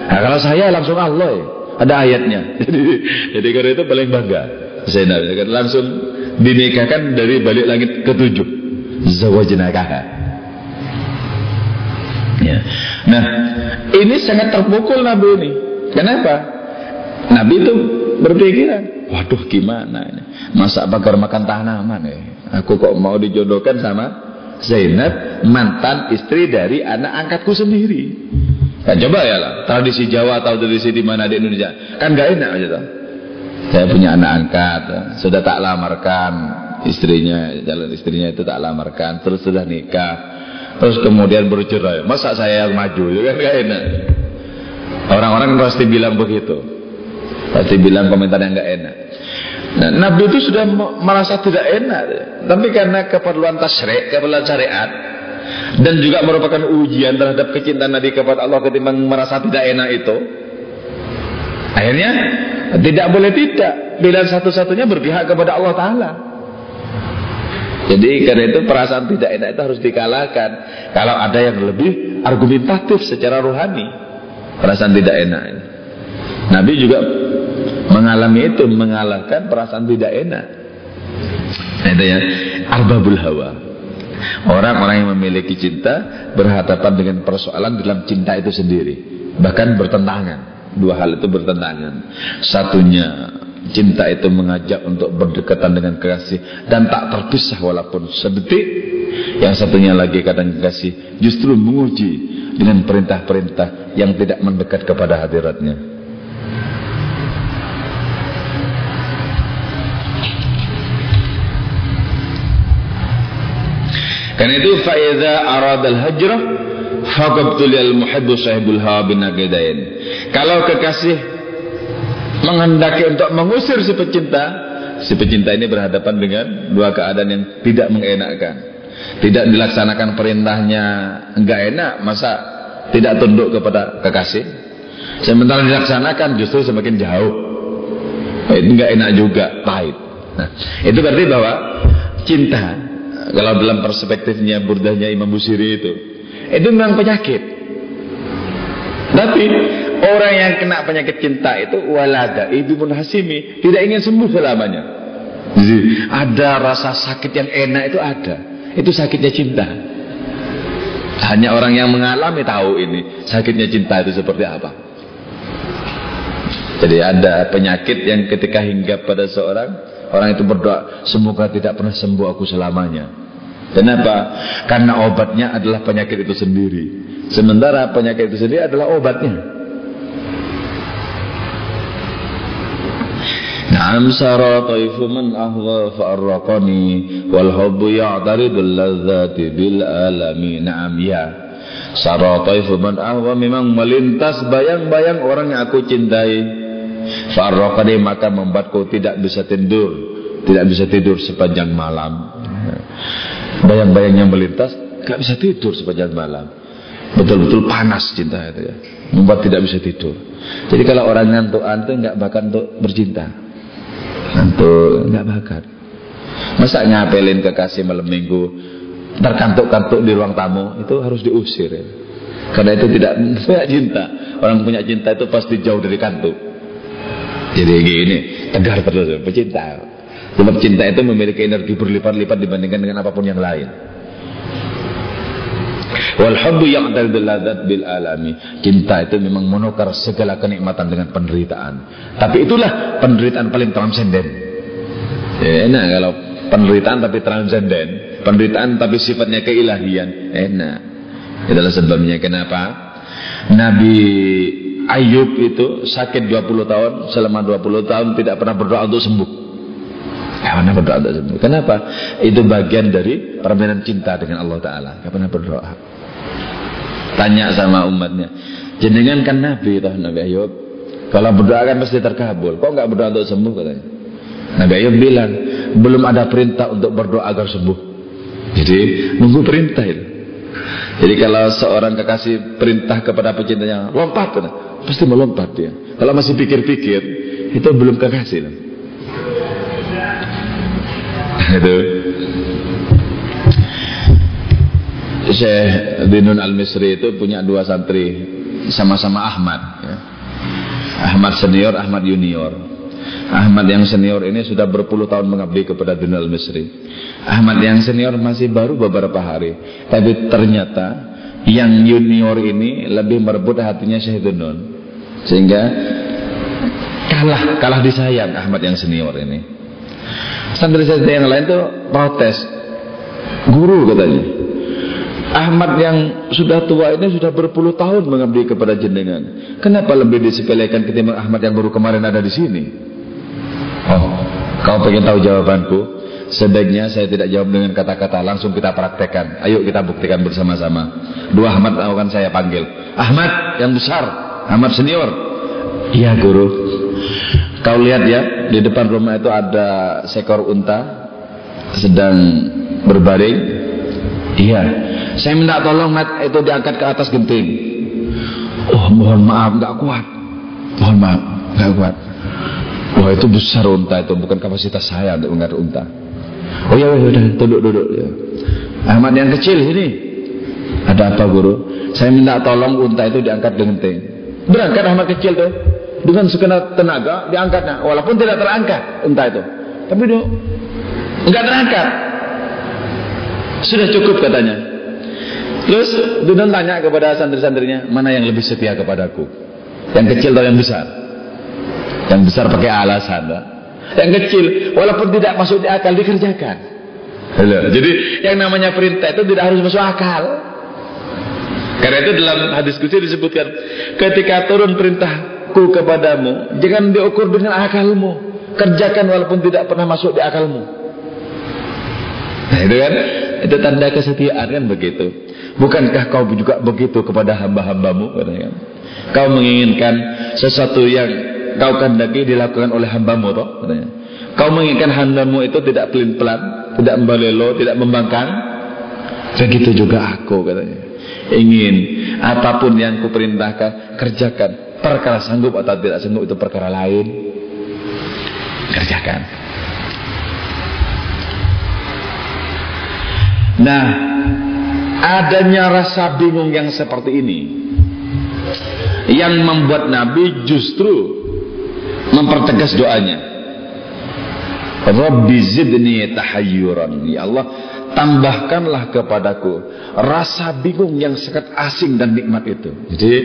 Nah kalau saya langsung Allah ya. ada ayatnya. Jadi jadi karena itu paling bangga Zainab. Kan langsung dinikahkan dari balik langit ketujuh. Zawajnakaha ya. Nah ini sangat terpukul Nabi ini. Kenapa Nabi itu berpikiran waduh gimana ini? Masa bakar makan tanaman ya? Aku kok mau dijodohkan sama Zainab mantan istri dari anak angkatku sendiri. Kan coba ya lah tradisi Jawa atau tradisi di mana di Indonesia? Kan gak enak aja tuh saya punya anak angkat sudah tak lamarkan istrinya jalan istrinya itu tak lamarkan terus sudah nikah terus kemudian bercerai. Masa saya yang maju? Juga ya kan gak enak. Orang-orang pasti bilang begitu pasti bilang komentar yang gak enak nah, Nabi itu sudah merasa tidak enak tapi karena keperluan tasrik keperluan syariat dan juga merupakan ujian terhadap kecintaan Nabi kepada Allah ketimbang merasa tidak enak itu akhirnya tidak boleh tidak. Pilihan satu-satunya berpihak kepada Allah Ta'ala. Jadi karena itu perasaan tidak enak itu harus dikalahkan. Kalau ada yang lebih argumentatif secara rohani. Perasaan tidak enak. Nabi juga mengalami itu. Mengalahkan perasaan tidak enak. Nah, itu ya. Arbabul hawa. Orang-orang yang memiliki cinta berhadapan dengan persoalan dalam cinta itu sendiri. Bahkan bertentangan. Dua hal itu bertentangan. Satunya cinta itu mengajak untuk berdekatan dengan kekasih dan tak terpisah walaupun sedetik. Yang satunya lagi kadang kekasih justru menguji dengan perintah-perintah yang tidak mendekat kepada hadiratnya. Karena itu faida arad al hajrah faqabtul muhibbu sahibul kalau kekasih menghendaki untuk mengusir si pecinta, si pecinta ini berhadapan dengan dua keadaan yang tidak mengenakkan. Tidak dilaksanakan perintahnya enggak enak, masa tidak tunduk kepada kekasih? Sementara dilaksanakan justru semakin jauh. Itu enggak enak juga, pahit. Nah, itu berarti bahwa cinta kalau dalam perspektifnya burdahnya Imam Busiri itu itu memang penyakit. Tapi Orang yang kena penyakit cinta itu walada ibnu hasimi tidak ingin sembuh selamanya. Jadi, ada rasa sakit yang enak itu ada. Itu sakitnya cinta. Hanya orang yang mengalami tahu ini sakitnya cinta itu seperti apa. Jadi ada penyakit yang ketika hinggap pada seorang Orang itu berdoa Semoga tidak pernah sembuh aku selamanya. Kenapa? Karena obatnya adalah penyakit itu sendiri. Sementara penyakit itu sendiri adalah obatnya. Naam sara taifu man ahwa fa'arraqani wal hubbu ya'taridul ladzati bil alami. Naam ya. Sara taifu man ahwa memang melintas bayang-bayang orang yang aku cintai Fa'arraqani maka membuatku tidak bisa tidur Tidak bisa tidur sepanjang malam Bayang-bayang yang melintas Gak bisa tidur sepanjang malam Betul-betul panas cinta itu ya Membuat tidak bisa tidur Jadi kalau orang ngantuk-ngantuk nggak bakal untuk bercinta Ngantuk, nggak bakat. Masa ngapelin kekasih malam minggu terkantuk-kantuk di ruang tamu itu harus diusir ya. Karena itu tidak punya cinta. Orang punya cinta itu pasti jauh dari kantuk. Jadi gini, tegar terus pecinta. Sebab cinta itu memiliki energi berlipat-lipat dibandingkan dengan apa pun yang lain. Wal yang ladzat bil alami. Cinta itu memang menukar segala kenikmatan dengan penderitaan. Tapi itulah penderitaan paling transenden. Ya, enak kalau penderitaan tapi transenden, penderitaan tapi sifatnya keilahian. Enak. Itulah sebabnya kenapa Nabi Ayub itu sakit 20 tahun, selama 20 tahun tidak pernah berdoa untuk sembuh. Tidak berdoa untuk sembuh. Kenapa? Itu bagian dari permainan cinta dengan Allah Ta'ala. Tidak pernah berdoa. Tanya sama umatnya. Jenengan kan Nabi toh Nabi Ayub. Kalau berdoa kan pasti terkabul. Kok nggak berdoa untuk sembuh katanya? Nabi Ayub bilang belum ada perintah untuk berdoa agar sembuh. Jadi nunggu perintah itu. Jadi kalau seorang kekasih perintah kepada pecintanya lompat, pasti melompat dia. Kalau masih pikir-pikir, itu belum kekasih. itu Syekh Dinun Al-Misri itu punya dua santri sama-sama Ahmad ya. Ahmad senior, Ahmad junior Ahmad yang senior ini sudah berpuluh tahun mengabdi kepada Dinun Al-Misri Ahmad yang senior masih baru beberapa hari Tapi ternyata yang junior ini lebih merebut hatinya Syekh Dinun Sehingga kalah, kalah disayang Ahmad yang senior ini Santri-santri yang lain tuh protes Guru katanya Ahmad yang sudah tua ini sudah berpuluh tahun mengabdi kepada jenengan. Kenapa lebih disepelekan ketimbang Ahmad yang baru kemarin ada di sini? Oh, kau pengen tahu jawabanku? Sebaiknya saya tidak jawab dengan kata-kata, langsung kita praktekkan. Ayo kita buktikan bersama-sama. Dua Ahmad akan saya panggil. Ahmad yang besar, Ahmad senior. Iya guru. Kau lihat ya, di depan rumah itu ada seekor unta sedang berbaring. Iya. Saya minta tolong mat itu diangkat ke atas genting. Oh mohon maaf nggak kuat. Mohon maaf nggak kuat. Wah itu besar unta itu bukan kapasitas saya untuk mengangkat unta. Oh ya udah duduk duduk ya. Ahmad yang kecil ini. Ada apa guru? Saya minta tolong unta itu diangkat dengan genting. Berangkat Ahmad kecil tuh dengan segenap tenaga diangkatnya walaupun tidak terangkat unta itu. Tapi dia enggak terangkat. Sudah cukup katanya. Terus Dunun tanya kepada santri-santrinya, mana yang lebih setia kepadaku? Yang kecil atau yang besar? Yang besar pakai alasan. Lah. Yang kecil, walaupun tidak masuk di akal, dikerjakan. Halo. Jadi yang namanya perintah itu tidak harus masuk akal. Karena itu dalam hadis kunci disebutkan, ketika turun perintahku kepadamu, jangan diukur dengan akalmu. Kerjakan walaupun tidak pernah masuk di akalmu. Nah, itu kan, itu tanda kesetiaan kan begitu. Bukankah kau juga begitu kepada hamba-hambamu? Kau menginginkan sesuatu yang kau kehendaki dilakukan oleh hambamu toh? Kau menginginkan hambamu itu tidak pelin-pelan, tidak membalelo, tidak membangkang. Begitu juga aku katanya. Ingin apa pun yang kuperintahkan kerjakan. Perkara sanggup atau tidak sanggup itu perkara lain. Kerjakan. Nah, adanya rasa bingung yang seperti ini yang membuat Nabi justru mempertegas doanya Rabbi zidni tahayyuran ya Allah tambahkanlah kepadaku rasa bingung yang sangat asing dan nikmat itu jadi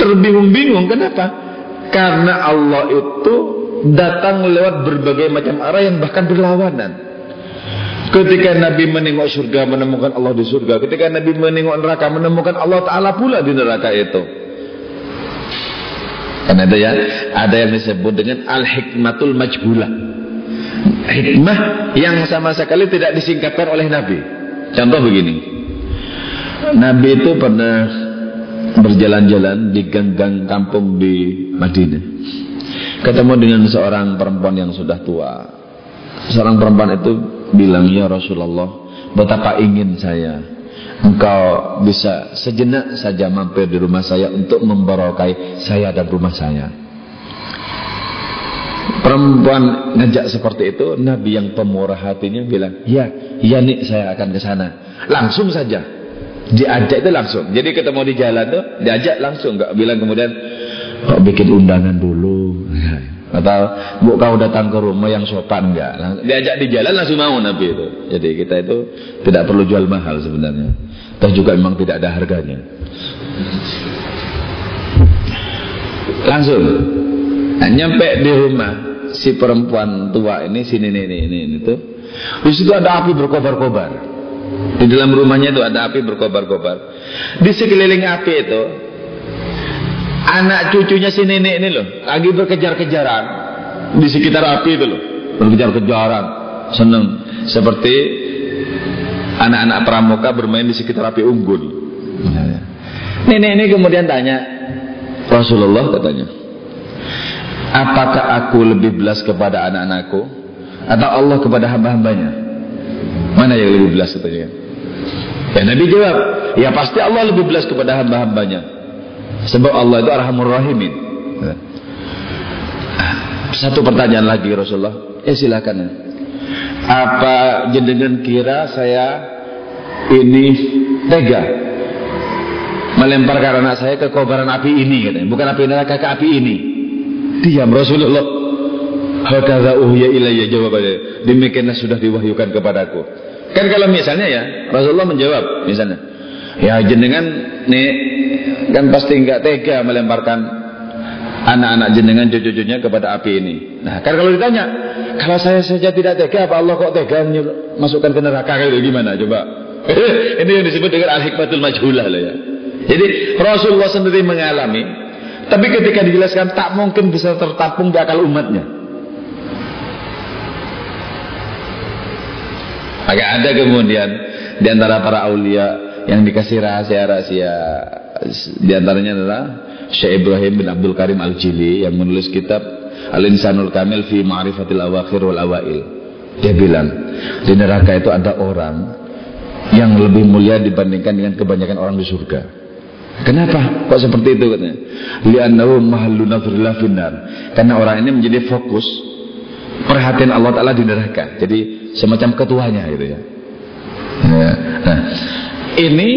terbingung-bingung kenapa Karena Allah itu datang lewat berbagai macam arah yang bahkan berlawanan. Ketika Nabi menengok surga menemukan Allah di surga. Ketika Nabi menengok neraka menemukan Allah Ta'ala pula di neraka itu. Karena itu ya, ada yang disebut dengan al-hikmatul majhulah. Hikmah yang sama sekali tidak disingkatkan oleh Nabi. Contoh begini. Nabi itu pernah berjalan-jalan di gang-gang kampung di Madinah. Ketemu dengan seorang perempuan yang sudah tua. Seorang perempuan itu bilang, "Ya Rasulullah, betapa ingin saya engkau bisa sejenak saja mampir di rumah saya untuk membarokai saya dan rumah saya. Perempuan ngajak seperti itu, Nabi yang pemurah hatinya bilang, ya, ya nih saya akan ke sana. Langsung saja. Diajak itu langsung. Jadi ketemu di jalan tuh, diajak langsung. Gak bilang kemudian, kok bikin undangan dulu. Atau bu kau datang ke rumah yang sopan enggak? Diajak di jalan langsung mau Nabi itu. Jadi kita itu tidak perlu jual mahal sebenarnya. Dan juga memang tidak ada harganya. Langsung nah, nyampe di rumah si perempuan tua ini sini ini ini ini itu. Di situ ada api berkobar-kobar. Di dalam rumahnya itu ada api berkobar-kobar. Di sekeliling api itu anak cucunya si nenek ini loh lagi berkejar-kejaran di sekitar api itu loh berkejar-kejaran seneng seperti anak-anak pramuka bermain di sekitar api unggul nenek ini kemudian tanya Rasulullah katanya apakah aku lebih belas kepada anak-anakku atau Allah kepada hamba-hambanya mana yang lebih belas katanya ya Nabi jawab ya pasti Allah lebih belas kepada hamba-hambanya Sebab Allah itu arhamur rahimin. Satu pertanyaan lagi Rasulullah. Ya silakan. Apa jenengan kira saya ini tega melemparkan anak saya ke kobaran api ini katanya. Bukan api neraka ke api ini. Diam Rasulullah. Hakadha uhya ilayya jawabannya. Demikianlah sudah diwahyukan kepadaku. Kan kalau misalnya ya Rasulullah menjawab misalnya. Ya jenengan nih kan pasti nggak tega melemparkan anak-anak jenengan cucu-cucunya kepada api ini. Nah, kan kalau ditanya, kalau saya saja tidak tega, apa Allah kok tega masukkan ke neraka kayak gimana? Coba. ini yang disebut dengan al-hikmatul majhulah lah ya. Jadi Rasulullah sendiri mengalami, tapi ketika dijelaskan tak mungkin bisa tertampung di akal umatnya. Maka ada kemudian di antara para aulia yang dikasih rahasia-rahasia di antaranya adalah Syekh Ibrahim bin Abdul Karim Al-Jili yang menulis kitab Al-Insanul Kamil fi Ma'rifatil Awakhir wal Awail. Dia bilang, di neraka itu ada orang yang lebih mulia dibandingkan dengan kebanyakan orang di surga. Kenapa? Kok seperti itu katanya? Li'annahu mahallu nadhrillah finnar. Karena orang ini menjadi fokus perhatian Allah Ta'ala di neraka. Jadi semacam ketuanya gitu ya. ya. Nah, ini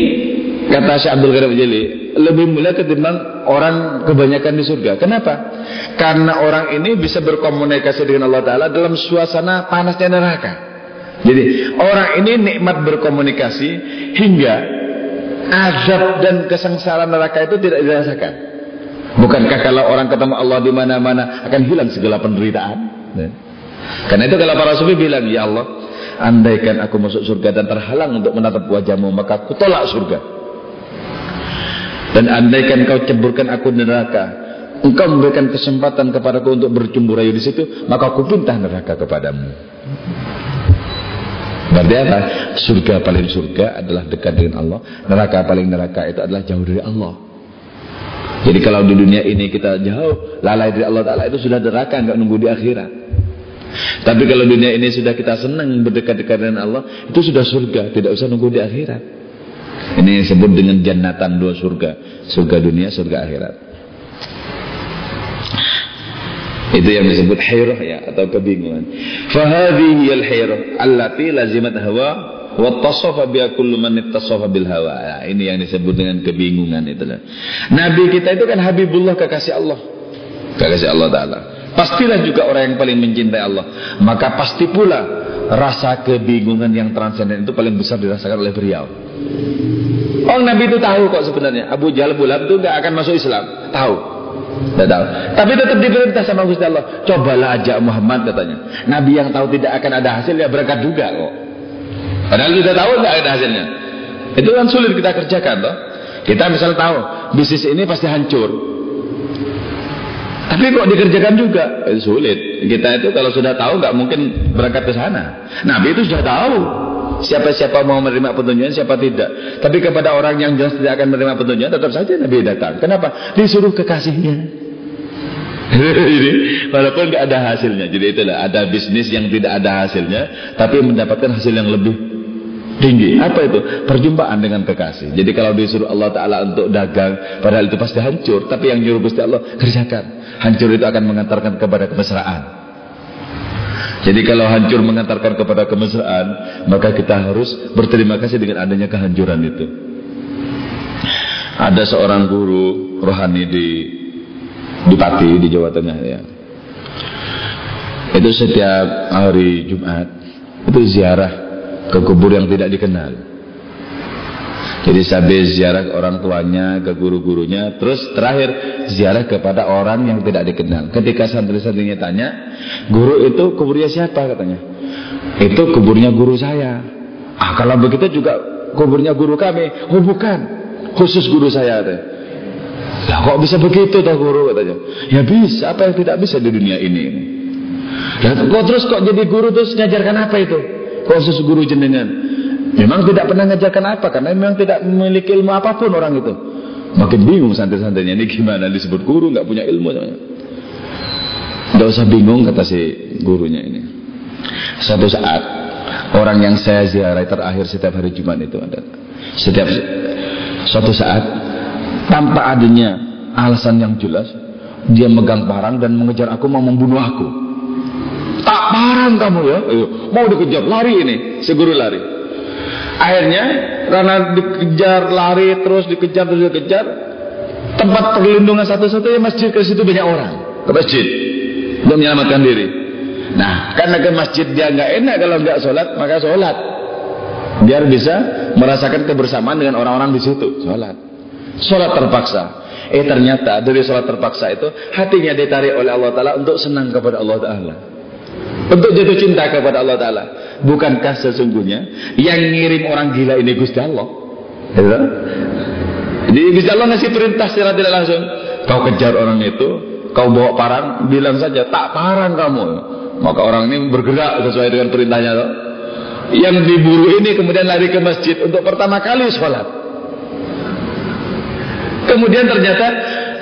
kata Syekh Abdul Qadir Jeli lebih mulia ketimbang orang kebanyakan di surga. Kenapa? Karena orang ini bisa berkomunikasi dengan Allah Taala dalam suasana panasnya neraka. Jadi orang ini nikmat berkomunikasi hingga azab dan kesengsaraan neraka itu tidak dirasakan. Bukankah kalau orang ketemu Allah di mana-mana akan hilang segala penderitaan? Ya. Karena itu kalau para sufi bilang, ya Allah, andaikan aku masuk surga dan terhalang untuk menatap wajahmu, maka aku tolak surga. Dan andaikan kau ceburkan aku neraka, engkau memberikan kesempatan kepadaku untuk bercumbu rayu di situ, maka aku pintah neraka kepadamu. Berarti apa? Surga paling surga adalah dekat dengan Allah, neraka paling neraka itu adalah jauh dari Allah. Jadi kalau di dunia ini kita jauh, lalai dari Allah Taala itu sudah neraka, nggak nunggu di akhirat. Tapi kalau dunia ini sudah kita senang berdekat-dekat dengan Allah, itu sudah surga, tidak usah nunggu di akhirat. Ini disebut dengan jannatan dua surga. Surga dunia, surga akhirat. Itu yang disebut hairah ya atau kebingungan. Fahadhihi al-hairah allati lazimat hawa wa tasafa bi kullu man ittasafa bil hawa. Ya, ini yang disebut dengan kebingungan itu. Nabi kita itu kan Habibullah kekasih Allah. Kekasih Allah taala. Pastilah juga orang yang paling mencintai Allah. Maka pasti pula rasa kebingungan yang transenden itu paling besar dirasakan oleh beliau. Oh Nabi itu tahu kok sebenarnya Abu Jahal Bulab itu nggak akan masuk Islam. Tahu. Tidak tahu. Tapi tetap diperintah sama Gusti Allah. Cobalah ajak Muhammad katanya. Nabi yang tahu tidak akan ada hasil ya berangkat juga kok. Padahal kita tahu tidak ada hasilnya. Itu kan sulit kita kerjakan toh. Kita misal tahu bisnis ini pasti hancur. Tapi kok dikerjakan juga? Itu sulit. Kita itu kalau sudah tahu nggak mungkin berangkat ke sana. Nabi itu sudah tahu siapa-siapa mau menerima petunjukan, siapa tidak. Tapi kepada orang yang jelas tidak akan menerima petunjukan, tetap saja Nabi datang. Kenapa? Disuruh kekasihnya. Jadi walaupun nggak ada hasilnya, jadi itulah ada bisnis yang tidak ada hasilnya, tapi mendapatkan hasil yang lebih tinggi. Apa itu? Perjumpaan dengan kekasih. Jadi kalau disuruh Allah Taala untuk dagang, padahal itu pasti hancur, tapi yang nyuruh Gusti Allah kerjakan. Hancur itu akan mengantarkan kepada kemesraan. Jadi kalau hancur mengantarkan kepada kemesraan, maka kita harus berterima kasih dengan adanya kehancuran itu. Ada seorang guru rohani di di Pati di Jawa Tengah ya. Itu setiap hari Jumat itu ziarah ke kubur yang tidak dikenal. Jadi sampai ziarah orang tuanya ke guru-gurunya, terus terakhir ziarah kepada orang yang tidak dikenal. Ketika santri-santrinya tanya, guru itu kuburnya siapa katanya? Itu kuburnya guru saya. Ah kalau begitu juga kuburnya guru kami. Oh bukan, khusus guru saya katanya. Ya kok bisa begitu toh guru katanya? Ya bisa, apa yang tidak bisa di dunia ini? Dan kok terus kok jadi guru terus ngajarkan apa itu? Khusus guru jenengan. Memang tidak pernah ngajarkan apa karena memang tidak memiliki ilmu apa pun orang itu. Makin bingung santri-santrinya ini gimana disebut guru nggak punya ilmu. Tidak usah bingung kata si gurunya ini. Suatu saat orang yang saya ziarah terakhir setiap hari Jumat itu ada. Setiap suatu saat tanpa adanya alasan yang jelas dia megang parang dan mengejar aku mau membunuh aku. Tak parang kamu ya, Ayo, mau dikejar lari ini, si guru lari. Akhirnya karena dikejar lari terus dikejar terus dikejar tempat perlindungan satu-satunya masjid ke situ banyak orang. Ke masjid. Untuk menyelamatkan diri. Nah karena ke masjid dia nggak enak kalau nggak sholat maka sholat. Biar bisa merasakan kebersamaan dengan orang-orang di situ sholat. Sholat terpaksa. Eh ternyata dari sholat terpaksa itu hatinya ditarik oleh Allah Taala untuk senang kepada Allah Taala untuk jatuh cinta kepada Allah Taala Bukankah sesungguhnya yang ngirim orang gila ini Gusti Allah? Ya. Jadi Gusti Allah ngasih perintah secara tidak langsung. Kau kejar orang itu, kau bawa parang, bilang saja tak parang kamu. Maka orang ini bergerak sesuai dengan perintahnya. Toh. Yang diburu ini kemudian lari ke masjid untuk pertama kali sholat. Kemudian ternyata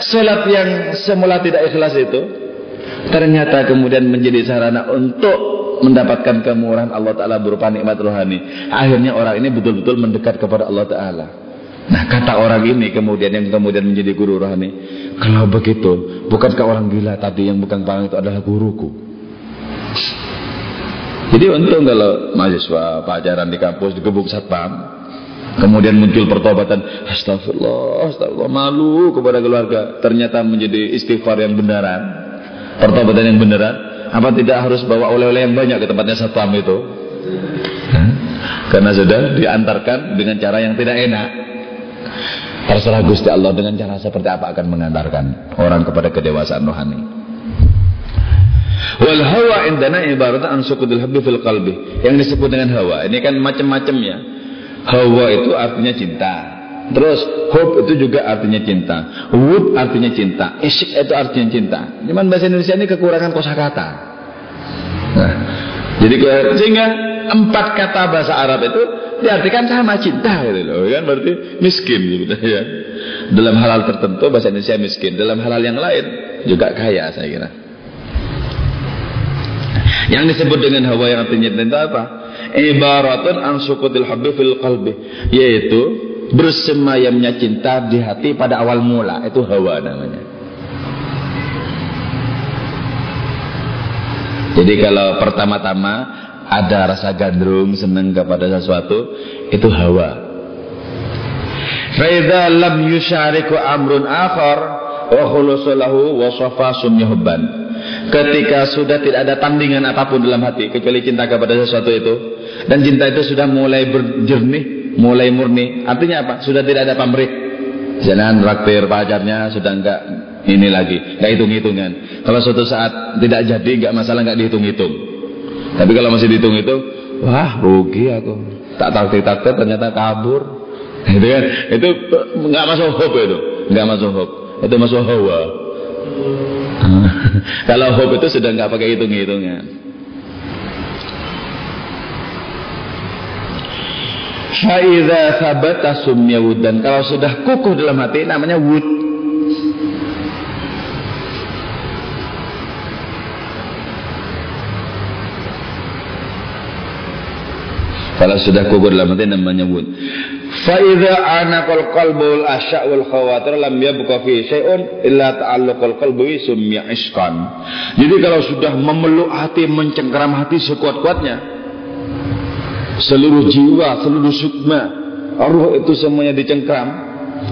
sholat yang semula tidak ikhlas itu ternyata kemudian menjadi sarana untuk mendapatkan kemurahan Allah Ta'ala berupa nikmat rohani. Akhirnya orang ini betul-betul mendekat kepada Allah Ta'ala. Nah kata orang ini kemudian yang kemudian menjadi guru rohani. Kalau begitu, bukankah orang gila tadi yang bukan parang itu adalah guruku? Jadi untung kalau mahasiswa pacaran di kampus digebuk satpam, kemudian muncul pertobatan, astagfirullah, astagfirullah, malu kepada keluarga. Ternyata menjadi istighfar yang benaran, pertobatan yang beneran. Apa tidak harus bawa oleh-oleh yang banyak ke tempatnya satpam itu? Karena sudah diantarkan dengan cara yang tidak enak. Terserah Gusti Allah dengan cara seperti apa akan mengantarkan orang kepada kedewasaan rohani. Wal hawa indana ibaratnya an sukudil habbi fil qalbi. Yang disebut dengan hawa, ini kan macam-macamnya. Hawa itu artinya cinta. Terus hope itu juga artinya cinta. Wud artinya cinta. Isyik itu artinya cinta. Cuman bahasa Indonesia ini kekurangan kosakata. Nah, jadi sehingga empat kata bahasa Arab itu diartikan sama cinta gitu loh. Kan berarti miskin gitu ya. Dalam hal-hal tertentu bahasa Indonesia miskin, dalam hal-hal yang lain juga kaya saya kira. Yang disebut dengan hawa yang artinya cinta apa? Ibaratun an sukutil habbi fil qalbi, yaitu bersemayamnya cinta di hati pada awal mula. Itu hawa namanya. Jadi kalau pertama-tama ada rasa gandrung senang kepada sesuatu itu hawa. Faidha lam yushariku amrun akhar wa khulusulahu wa safa Ketika sudah tidak ada tandingan apa pun dalam hati kecuali cinta kepada sesuatu itu dan cinta itu sudah mulai berjernih mulai murni. Artinya apa? Sudah tidak ada pamrih. Jangan traktir pacarnya sudah enggak ini lagi, enggak hitung-hitungan. Kalau suatu saat tidak jadi enggak masalah enggak dihitung-hitung. Tapi kalau masih dihitung-hitung, wah rugi aku. Tak traktir-traktir ternyata kabur. Itu kan, itu enggak masuk hope itu, enggak masuk hope. Itu masuk hawa. kalau hope itu sudah enggak pakai hitung-hitungan. Faiza sabata sumya dan kalau sudah kukuh dalam hati namanya wud. Kalau sudah kukuh dalam hati namanya wud. Faiza anaqal qalbul asya wal khawatir lam yabqa fi syai'un illa ta'alluqal qalbi sumya iskan. Jadi kalau sudah memeluk hati, mencengkeram hati sekuat-kuatnya, seluruh jiwa, seluruh sukma, ruh itu semuanya dicengkram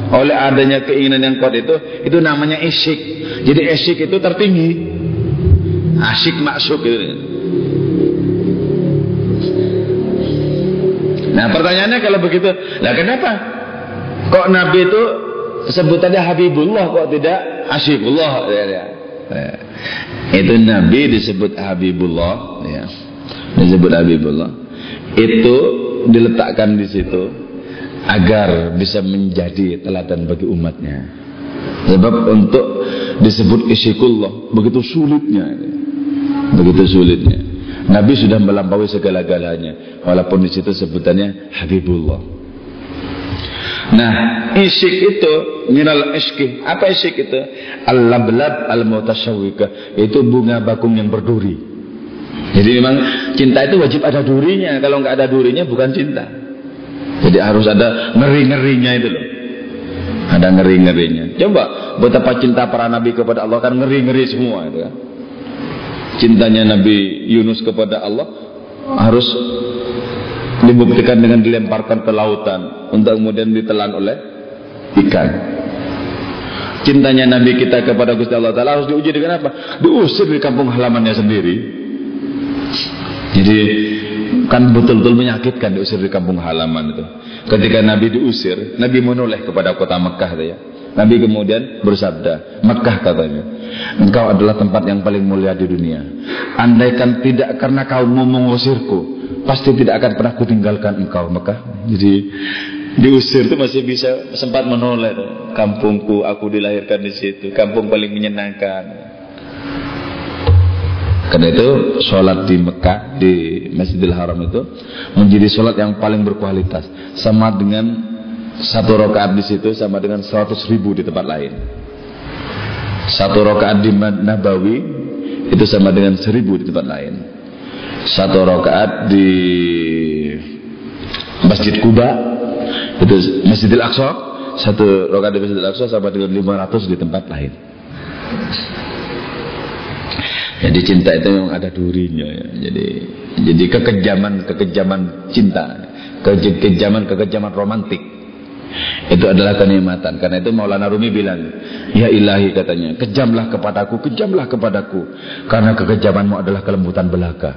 oleh adanya keinginan yang kuat itu, itu namanya isyik. Jadi isyik itu tertinggi. Asyik masuk gitu. Nah pertanyaannya kalau begitu, lah kenapa? Kok Nabi itu sebutannya Habibullah kok tidak Asyikullah? Ya, ya. Itu Nabi disebut Habibullah, ya. disebut Habibullah itu diletakkan di situ agar bisa menjadi teladan bagi umatnya. Sebab untuk disebut isyikullah begitu sulitnya, begitu sulitnya. Nabi sudah melampaui segala-galanya, walaupun di situ sebutannya Habibullah. Nah, isyik itu minal isyki. Apa isyik itu? Al-lablab al-mutasyawwika. Itu bunga bakung yang berduri. Jadi memang cinta itu wajib ada durinya. Kalau nggak ada durinya bukan cinta. Jadi harus ada ngeri-ngerinya itu loh. Ada ngeri-ngerinya. Coba betapa cinta para nabi kepada Allah kan ngeri-ngeri semua itu kan. Cintanya Nabi Yunus kepada Allah harus dibuktikan dengan dilemparkan ke lautan untuk kemudian ditelan oleh ikan. Cintanya Nabi kita kepada Gusti Allah Taala harus diuji dengan apa? Diusir di kampung halamannya sendiri jadi kan betul-betul menyakitkan diusir di kampung halaman itu. Ketika Nabi diusir, Nabi menoleh kepada kota Mekah ya. Nabi kemudian bersabda, Mekah katanya, engkau adalah tempat yang paling mulia di dunia. Andaikan tidak karena kau mau mengusirku, pasti tidak akan pernah kutinggalkan engkau Mekah. Jadi diusir itu masih bisa sempat menoleh. Kampungku, aku dilahirkan di situ, kampung paling menyenangkan. Karena itu sholat di Mekah di Masjidil Haram itu menjadi sholat yang paling berkualitas, sama dengan satu rakaat di situ sama dengan seratus ribu di tempat lain. Satu rakaat di Nabawi itu sama dengan seribu di tempat lain. Satu rakaat di Masjid Kuba itu Masjidil Aqsa satu rakaat di Masjidil Aqsa sama dengan 500 di tempat lain. Jadi cinta itu memang ada durinya ya. Jadi jadi kekejaman kekejaman cinta, kekejaman kekejaman romantik itu adalah kenikmatan. Karena itu Maulana Rumi bilang, ya ilahi katanya, kejamlah kepadaku, kejamlah kepadaku, karena kekejamanmu adalah kelembutan belaka.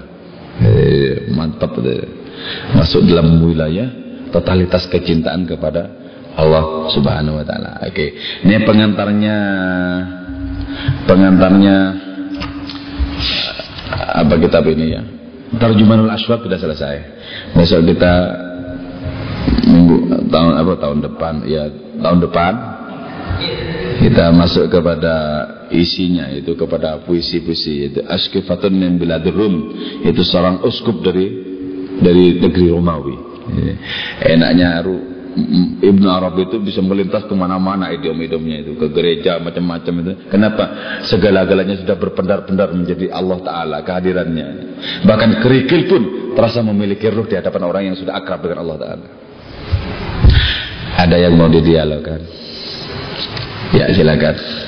Eh, mantap itu. Masuk dalam wilayah totalitas kecintaan kepada Allah Subhanahu Wa Taala. Oke, ini pengantarnya, pengantarnya apa kitab ini ya? Tarjumanul Aswad sudah selesai. Besok kita minggu tahun apa tahun depan ya tahun depan kita masuk kepada isinya itu kepada puisi-puisi itu Askifatun min biladir Rum itu seorang uskup dari dari negeri Romawi. Enaknya Ibnu Arab itu bisa melintas ke mana-mana idiom-idiomnya itu ke gereja macam-macam itu. Kenapa? Segala-galanya sudah berpendar-pendar menjadi Allah Taala kehadirannya. Bahkan kerikil pun terasa memiliki ruh di hadapan orang yang sudah akrab dengan Allah Taala. Ada yang mau didialogkan? Ya silakan.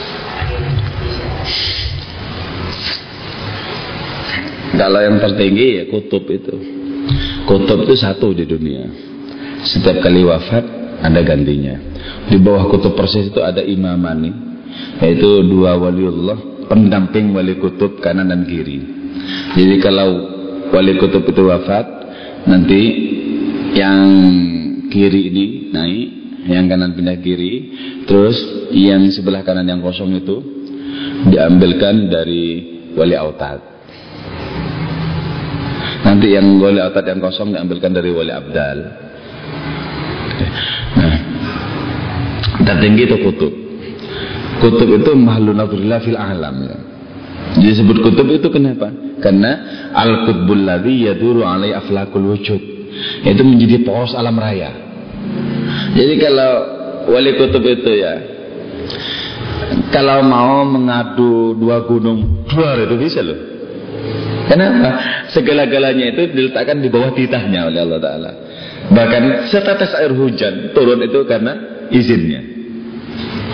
Kalau yang tertinggi ya kutub itu. Kutub itu satu di dunia. Setiap kali wafat ada gantinya. Di bawah kutub persis itu ada imamani, yaitu dua waliullah, pendamping wali kutub kanan dan kiri. Jadi kalau wali kutub itu wafat, nanti yang kiri ini naik, yang kanan pindah kiri, terus yang sebelah kanan yang kosong itu diambilkan dari wali autad. Nanti yang wali autad yang kosong diambilkan dari wali abdal. Nah, tertinggi itu kutub. Kutub itu makhluk naturillah fil alam ya. Disebut kutub itu kenapa? Karena al-qutbul ladzi yaduru alai aflakul wujud. Itu menjadi poros alam raya. Jadi kalau wali kutub itu ya kalau mau mengadu dua gunung dua itu bisa loh. Kenapa? Segala-galanya itu diletakkan di bawah titahnya oleh Allah Ta'ala. Bahkan setetes air hujan turun itu karena izinnya.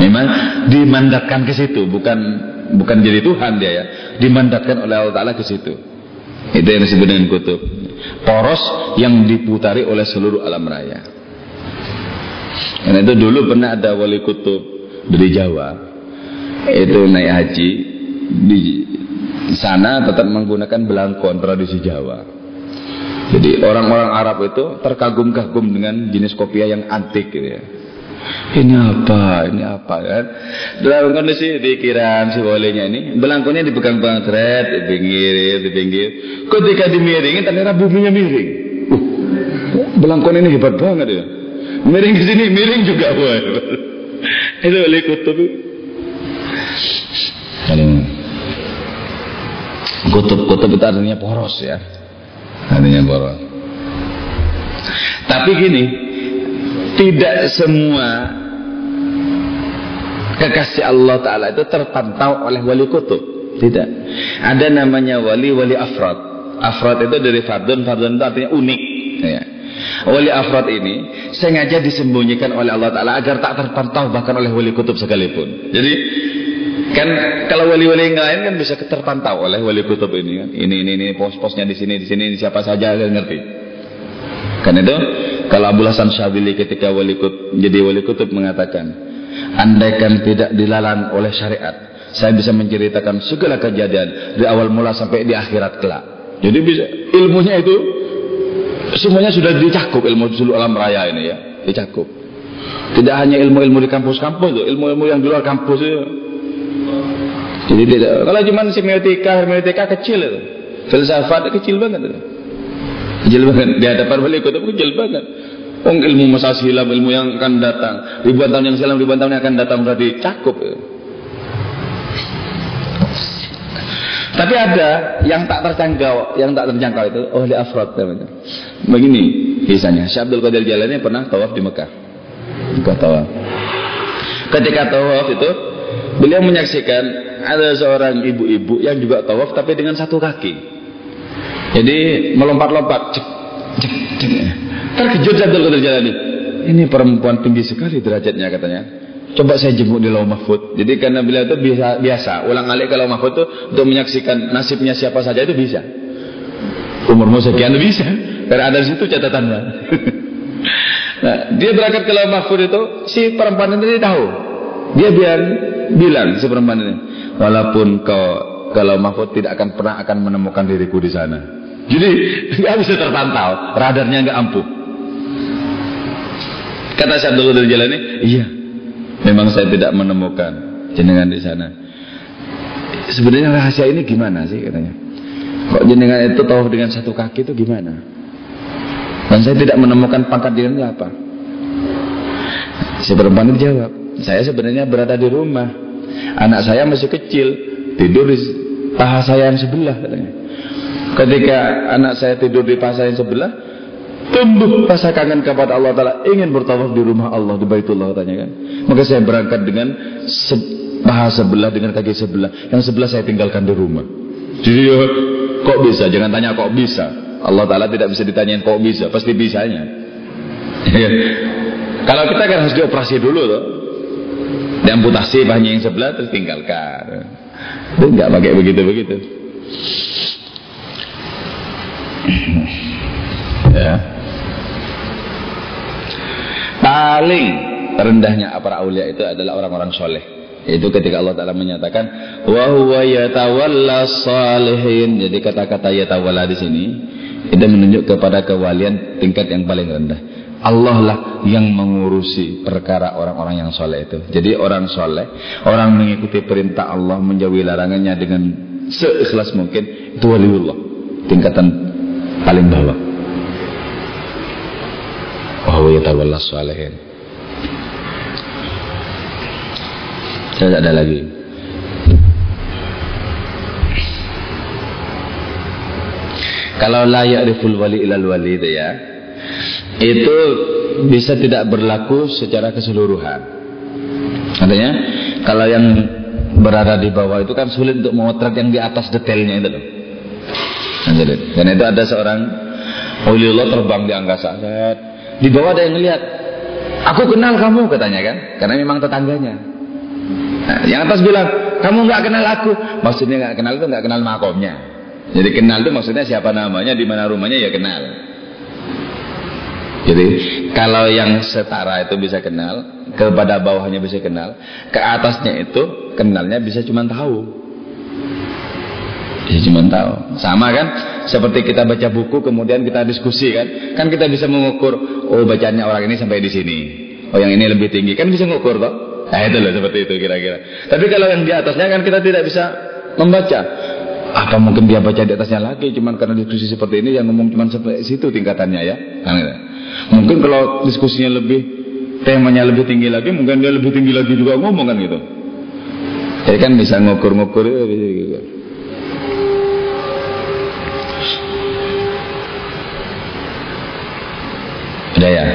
Memang dimandatkan ke situ, bukan bukan jadi Tuhan dia ya, dimandatkan oleh Allah Taala ke situ. Itu yang disebut dengan kutub. Poros yang diputari oleh seluruh alam raya. Karena itu dulu pernah ada wali kutub dari Jawa. Itu naik haji di sana tetap menggunakan belangkon tradisi Jawa. Jadi orang-orang Arab itu terkagum-kagum dengan jenis kopiah yang antik gitu ya. Ini apa? Ini apa kan? Dalam kondisi pikiran si bolehnya ini, belangkonya dipegang-pegang seret, di pinggir, di pinggir. Ketika dimiringin ternyata buminya miring. Uh, belangkon ini hebat banget ya. Miring ke sini, miring juga. Wah, itu oleh kutub. Kutub-kutub itu artinya poros ya. Artinya poros. Tapi gini, tidak semua kekasih Allah Ta'ala itu terpantau oleh wali kutub. Tidak. Ada namanya wali-wali afrod. Afrod itu dari fardun, fardun itu artinya unik. Ya. Wali afrod ini sengaja disembunyikan oleh Allah Ta'ala agar tak terpantau bahkan oleh wali kutub sekalipun. Jadi kan kalau wali-wali yang lain kan bisa terpantau oleh wali kutub ini kan. Ini ini ini pos-posnya di sini di sini siapa saja kan ngerti. Kan itu kalau Abu Hasan Syabili ketika wali kutub, jadi wali kutub mengatakan, andaikan tidak dilalang oleh syariat, saya bisa menceritakan segala kejadian dari awal mula sampai di akhirat kelak. Jadi bisa ilmunya itu semuanya sudah dicakup ilmu seluruh alam raya ini ya, dicakup. Tidak hanya ilmu-ilmu di kampus-kampus ilmu-ilmu yang di luar kampus itu. Jadi tidak. Kalau cuma semiotika, hermeneutika kecil itu, filsafat kecil banget itu. Kecil banget. Di hadapan wali kutub kecil banget. Oh, ilmu masa silam, ilmu yang akan datang. Ribuan tahun yang silam, ribuan tahun yang akan datang berarti cakup. Tapi ada yang tak terjangkau, yang tak terjangkau itu oleh afrod namanya. Begini kisahnya. Syekh Abdul Qadir Jalani pernah tawaf di Mekah. Mekah tawaf. Ketika tawaf itu, beliau menyaksikan ada seorang ibu-ibu yang juga tawaf tapi dengan satu kaki. Jadi melompat-lompat. Terkejut Abdul Qadir Jalani. Ini perempuan tinggi sekali derajatnya katanya. Coba saya jemput di Lauh Mahfud. Jadi karena beliau itu biasa, biasa ulang alik ke Lauh Mahfud itu untuk menyaksikan nasibnya siapa saja itu bisa. Umurmu sekian itu bisa. Karena ada di situ catatannya. nah, dia berangkat ke Lauh Mahfud itu si perempuan ini tahu. Dia biar bilang si perempuan ini, walaupun kau kalau Mahfud tidak akan pernah akan menemukan diriku di sana. Jadi nggak bisa terpantau, radarnya nggak ampuh. Kata Syekh Abdul Qadir Jalani, iya, memang saya tidak menemukan jenengan di sana. Sebenarnya rahasia ini gimana sih katanya? Kok jenengan itu tahu dengan satu kaki itu gimana? Dan saya tidak menemukan pangkat itu apa? Si perempuan itu jawab, saya sebenarnya berada di rumah. Anak saya masih kecil, tidur di paha saya yang sebelah katanya. Ketika anak saya tidur di paha saya yang sebelah, tumbuh rasa kangen kepada Allah Taala, ingin bertawaf di rumah Allah di Baitullah katanya kan. Maka saya berangkat dengan se paha sebelah dengan kaki sebelah, yang sebelah saya tinggalkan di rumah. Jadi kok bisa? Jangan tanya kok bisa. Allah Taala tidak bisa ditanyain kok bisa, pasti bisanya. Ya. Kalau kita kan harus dioperasi dulu tuh. Diamputasi paha yang sebelah terus tinggalkan. Itu enggak pakai begitu-begitu. ya. Paling rendahnya para aulia itu adalah orang-orang soleh. Itu ketika Allah Ta'ala menyatakan wa huwa yatawalla salihin. Jadi kata-kata yatawalla di sini itu menunjuk kepada kewalian tingkat yang paling rendah. Allah lah yang mengurusi perkara orang-orang yang soleh itu. Jadi orang soleh, orang mengikuti perintah Allah, menjauhi larangannya dengan seikhlas mungkin, itu waliullah. Tingkatan paling bawah. Wahwa yatawalla salihin. Tidak ada lagi. Kalau layak riful wali ilal wali itu ya, itu bisa tidak berlaku secara keseluruhan. Artinya, kalau yang berada di bawah itu kan sulit untuk memotret yang di atas detailnya itu loh. Karena itu ada seorang Waliullah terbang di angkasa. Di bawah ada yang melihat. Aku kenal kamu katanya kan, karena memang tetangganya. Nah, yang atas bilang, kamu nggak kenal aku. Maksudnya nggak kenal itu nggak kenal makomnya. Jadi kenal itu maksudnya siapa namanya, di mana rumahnya ya kenal. Jadi kalau yang setara itu bisa kenal, kepada bawahnya bisa kenal, ke atasnya itu kenalnya bisa cuma tahu. Bisa cuma tahu. Sama kan? Seperti kita baca buku kemudian kita diskusi kan? Kan kita bisa mengukur, oh bacaannya orang ini sampai di sini. Oh yang ini lebih tinggi. Kan bisa mengukur toh? Nah itu loh seperti itu kira-kira. Tapi kalau yang di atasnya kan kita tidak bisa membaca. Apa mungkin dia baca di atasnya lagi? Cuman karena diskusi seperti ini yang ngomong cuma sampai situ tingkatannya ya. Kan gitu. Mungkin kalau diskusinya lebih temanya lebih tinggi lagi, mungkin dia lebih tinggi lagi juga ngomong kan gitu. Jadi kan bisa ngukur-ngukur gitu. Udah ya?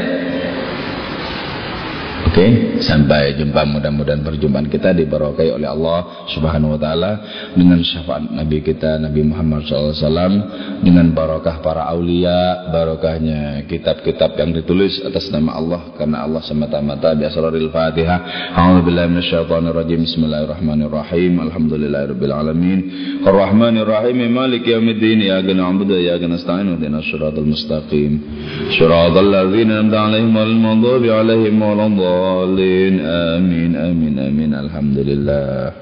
Oke, okay, sampai jumpa mudah-mudahan perjumpaan kita diberkahi oleh Allah Subhanahu wa taala dengan syafaat Nabi kita Nabi Muhammad SAW dengan barakah para aulia, barakahnya kitab-kitab yang ditulis atas nama Allah karena Allah semata-mata bi asraril Fatihah. A'udzubillahi minasyaitonir rajim. Bismillahirrahmanirrahim. Alhamdulillahirabbil alamin. Arrahmanir rahim. Maliki yaumiddin. Iyyaka na'budu wa iyyaka nasta'in. Ihdinas siratal mustaqim. Siratal ladzina an'amta 'alaihim ghairil maghdubi 'alaihim waladdallin. آمين آمين آمين. الحمد لله.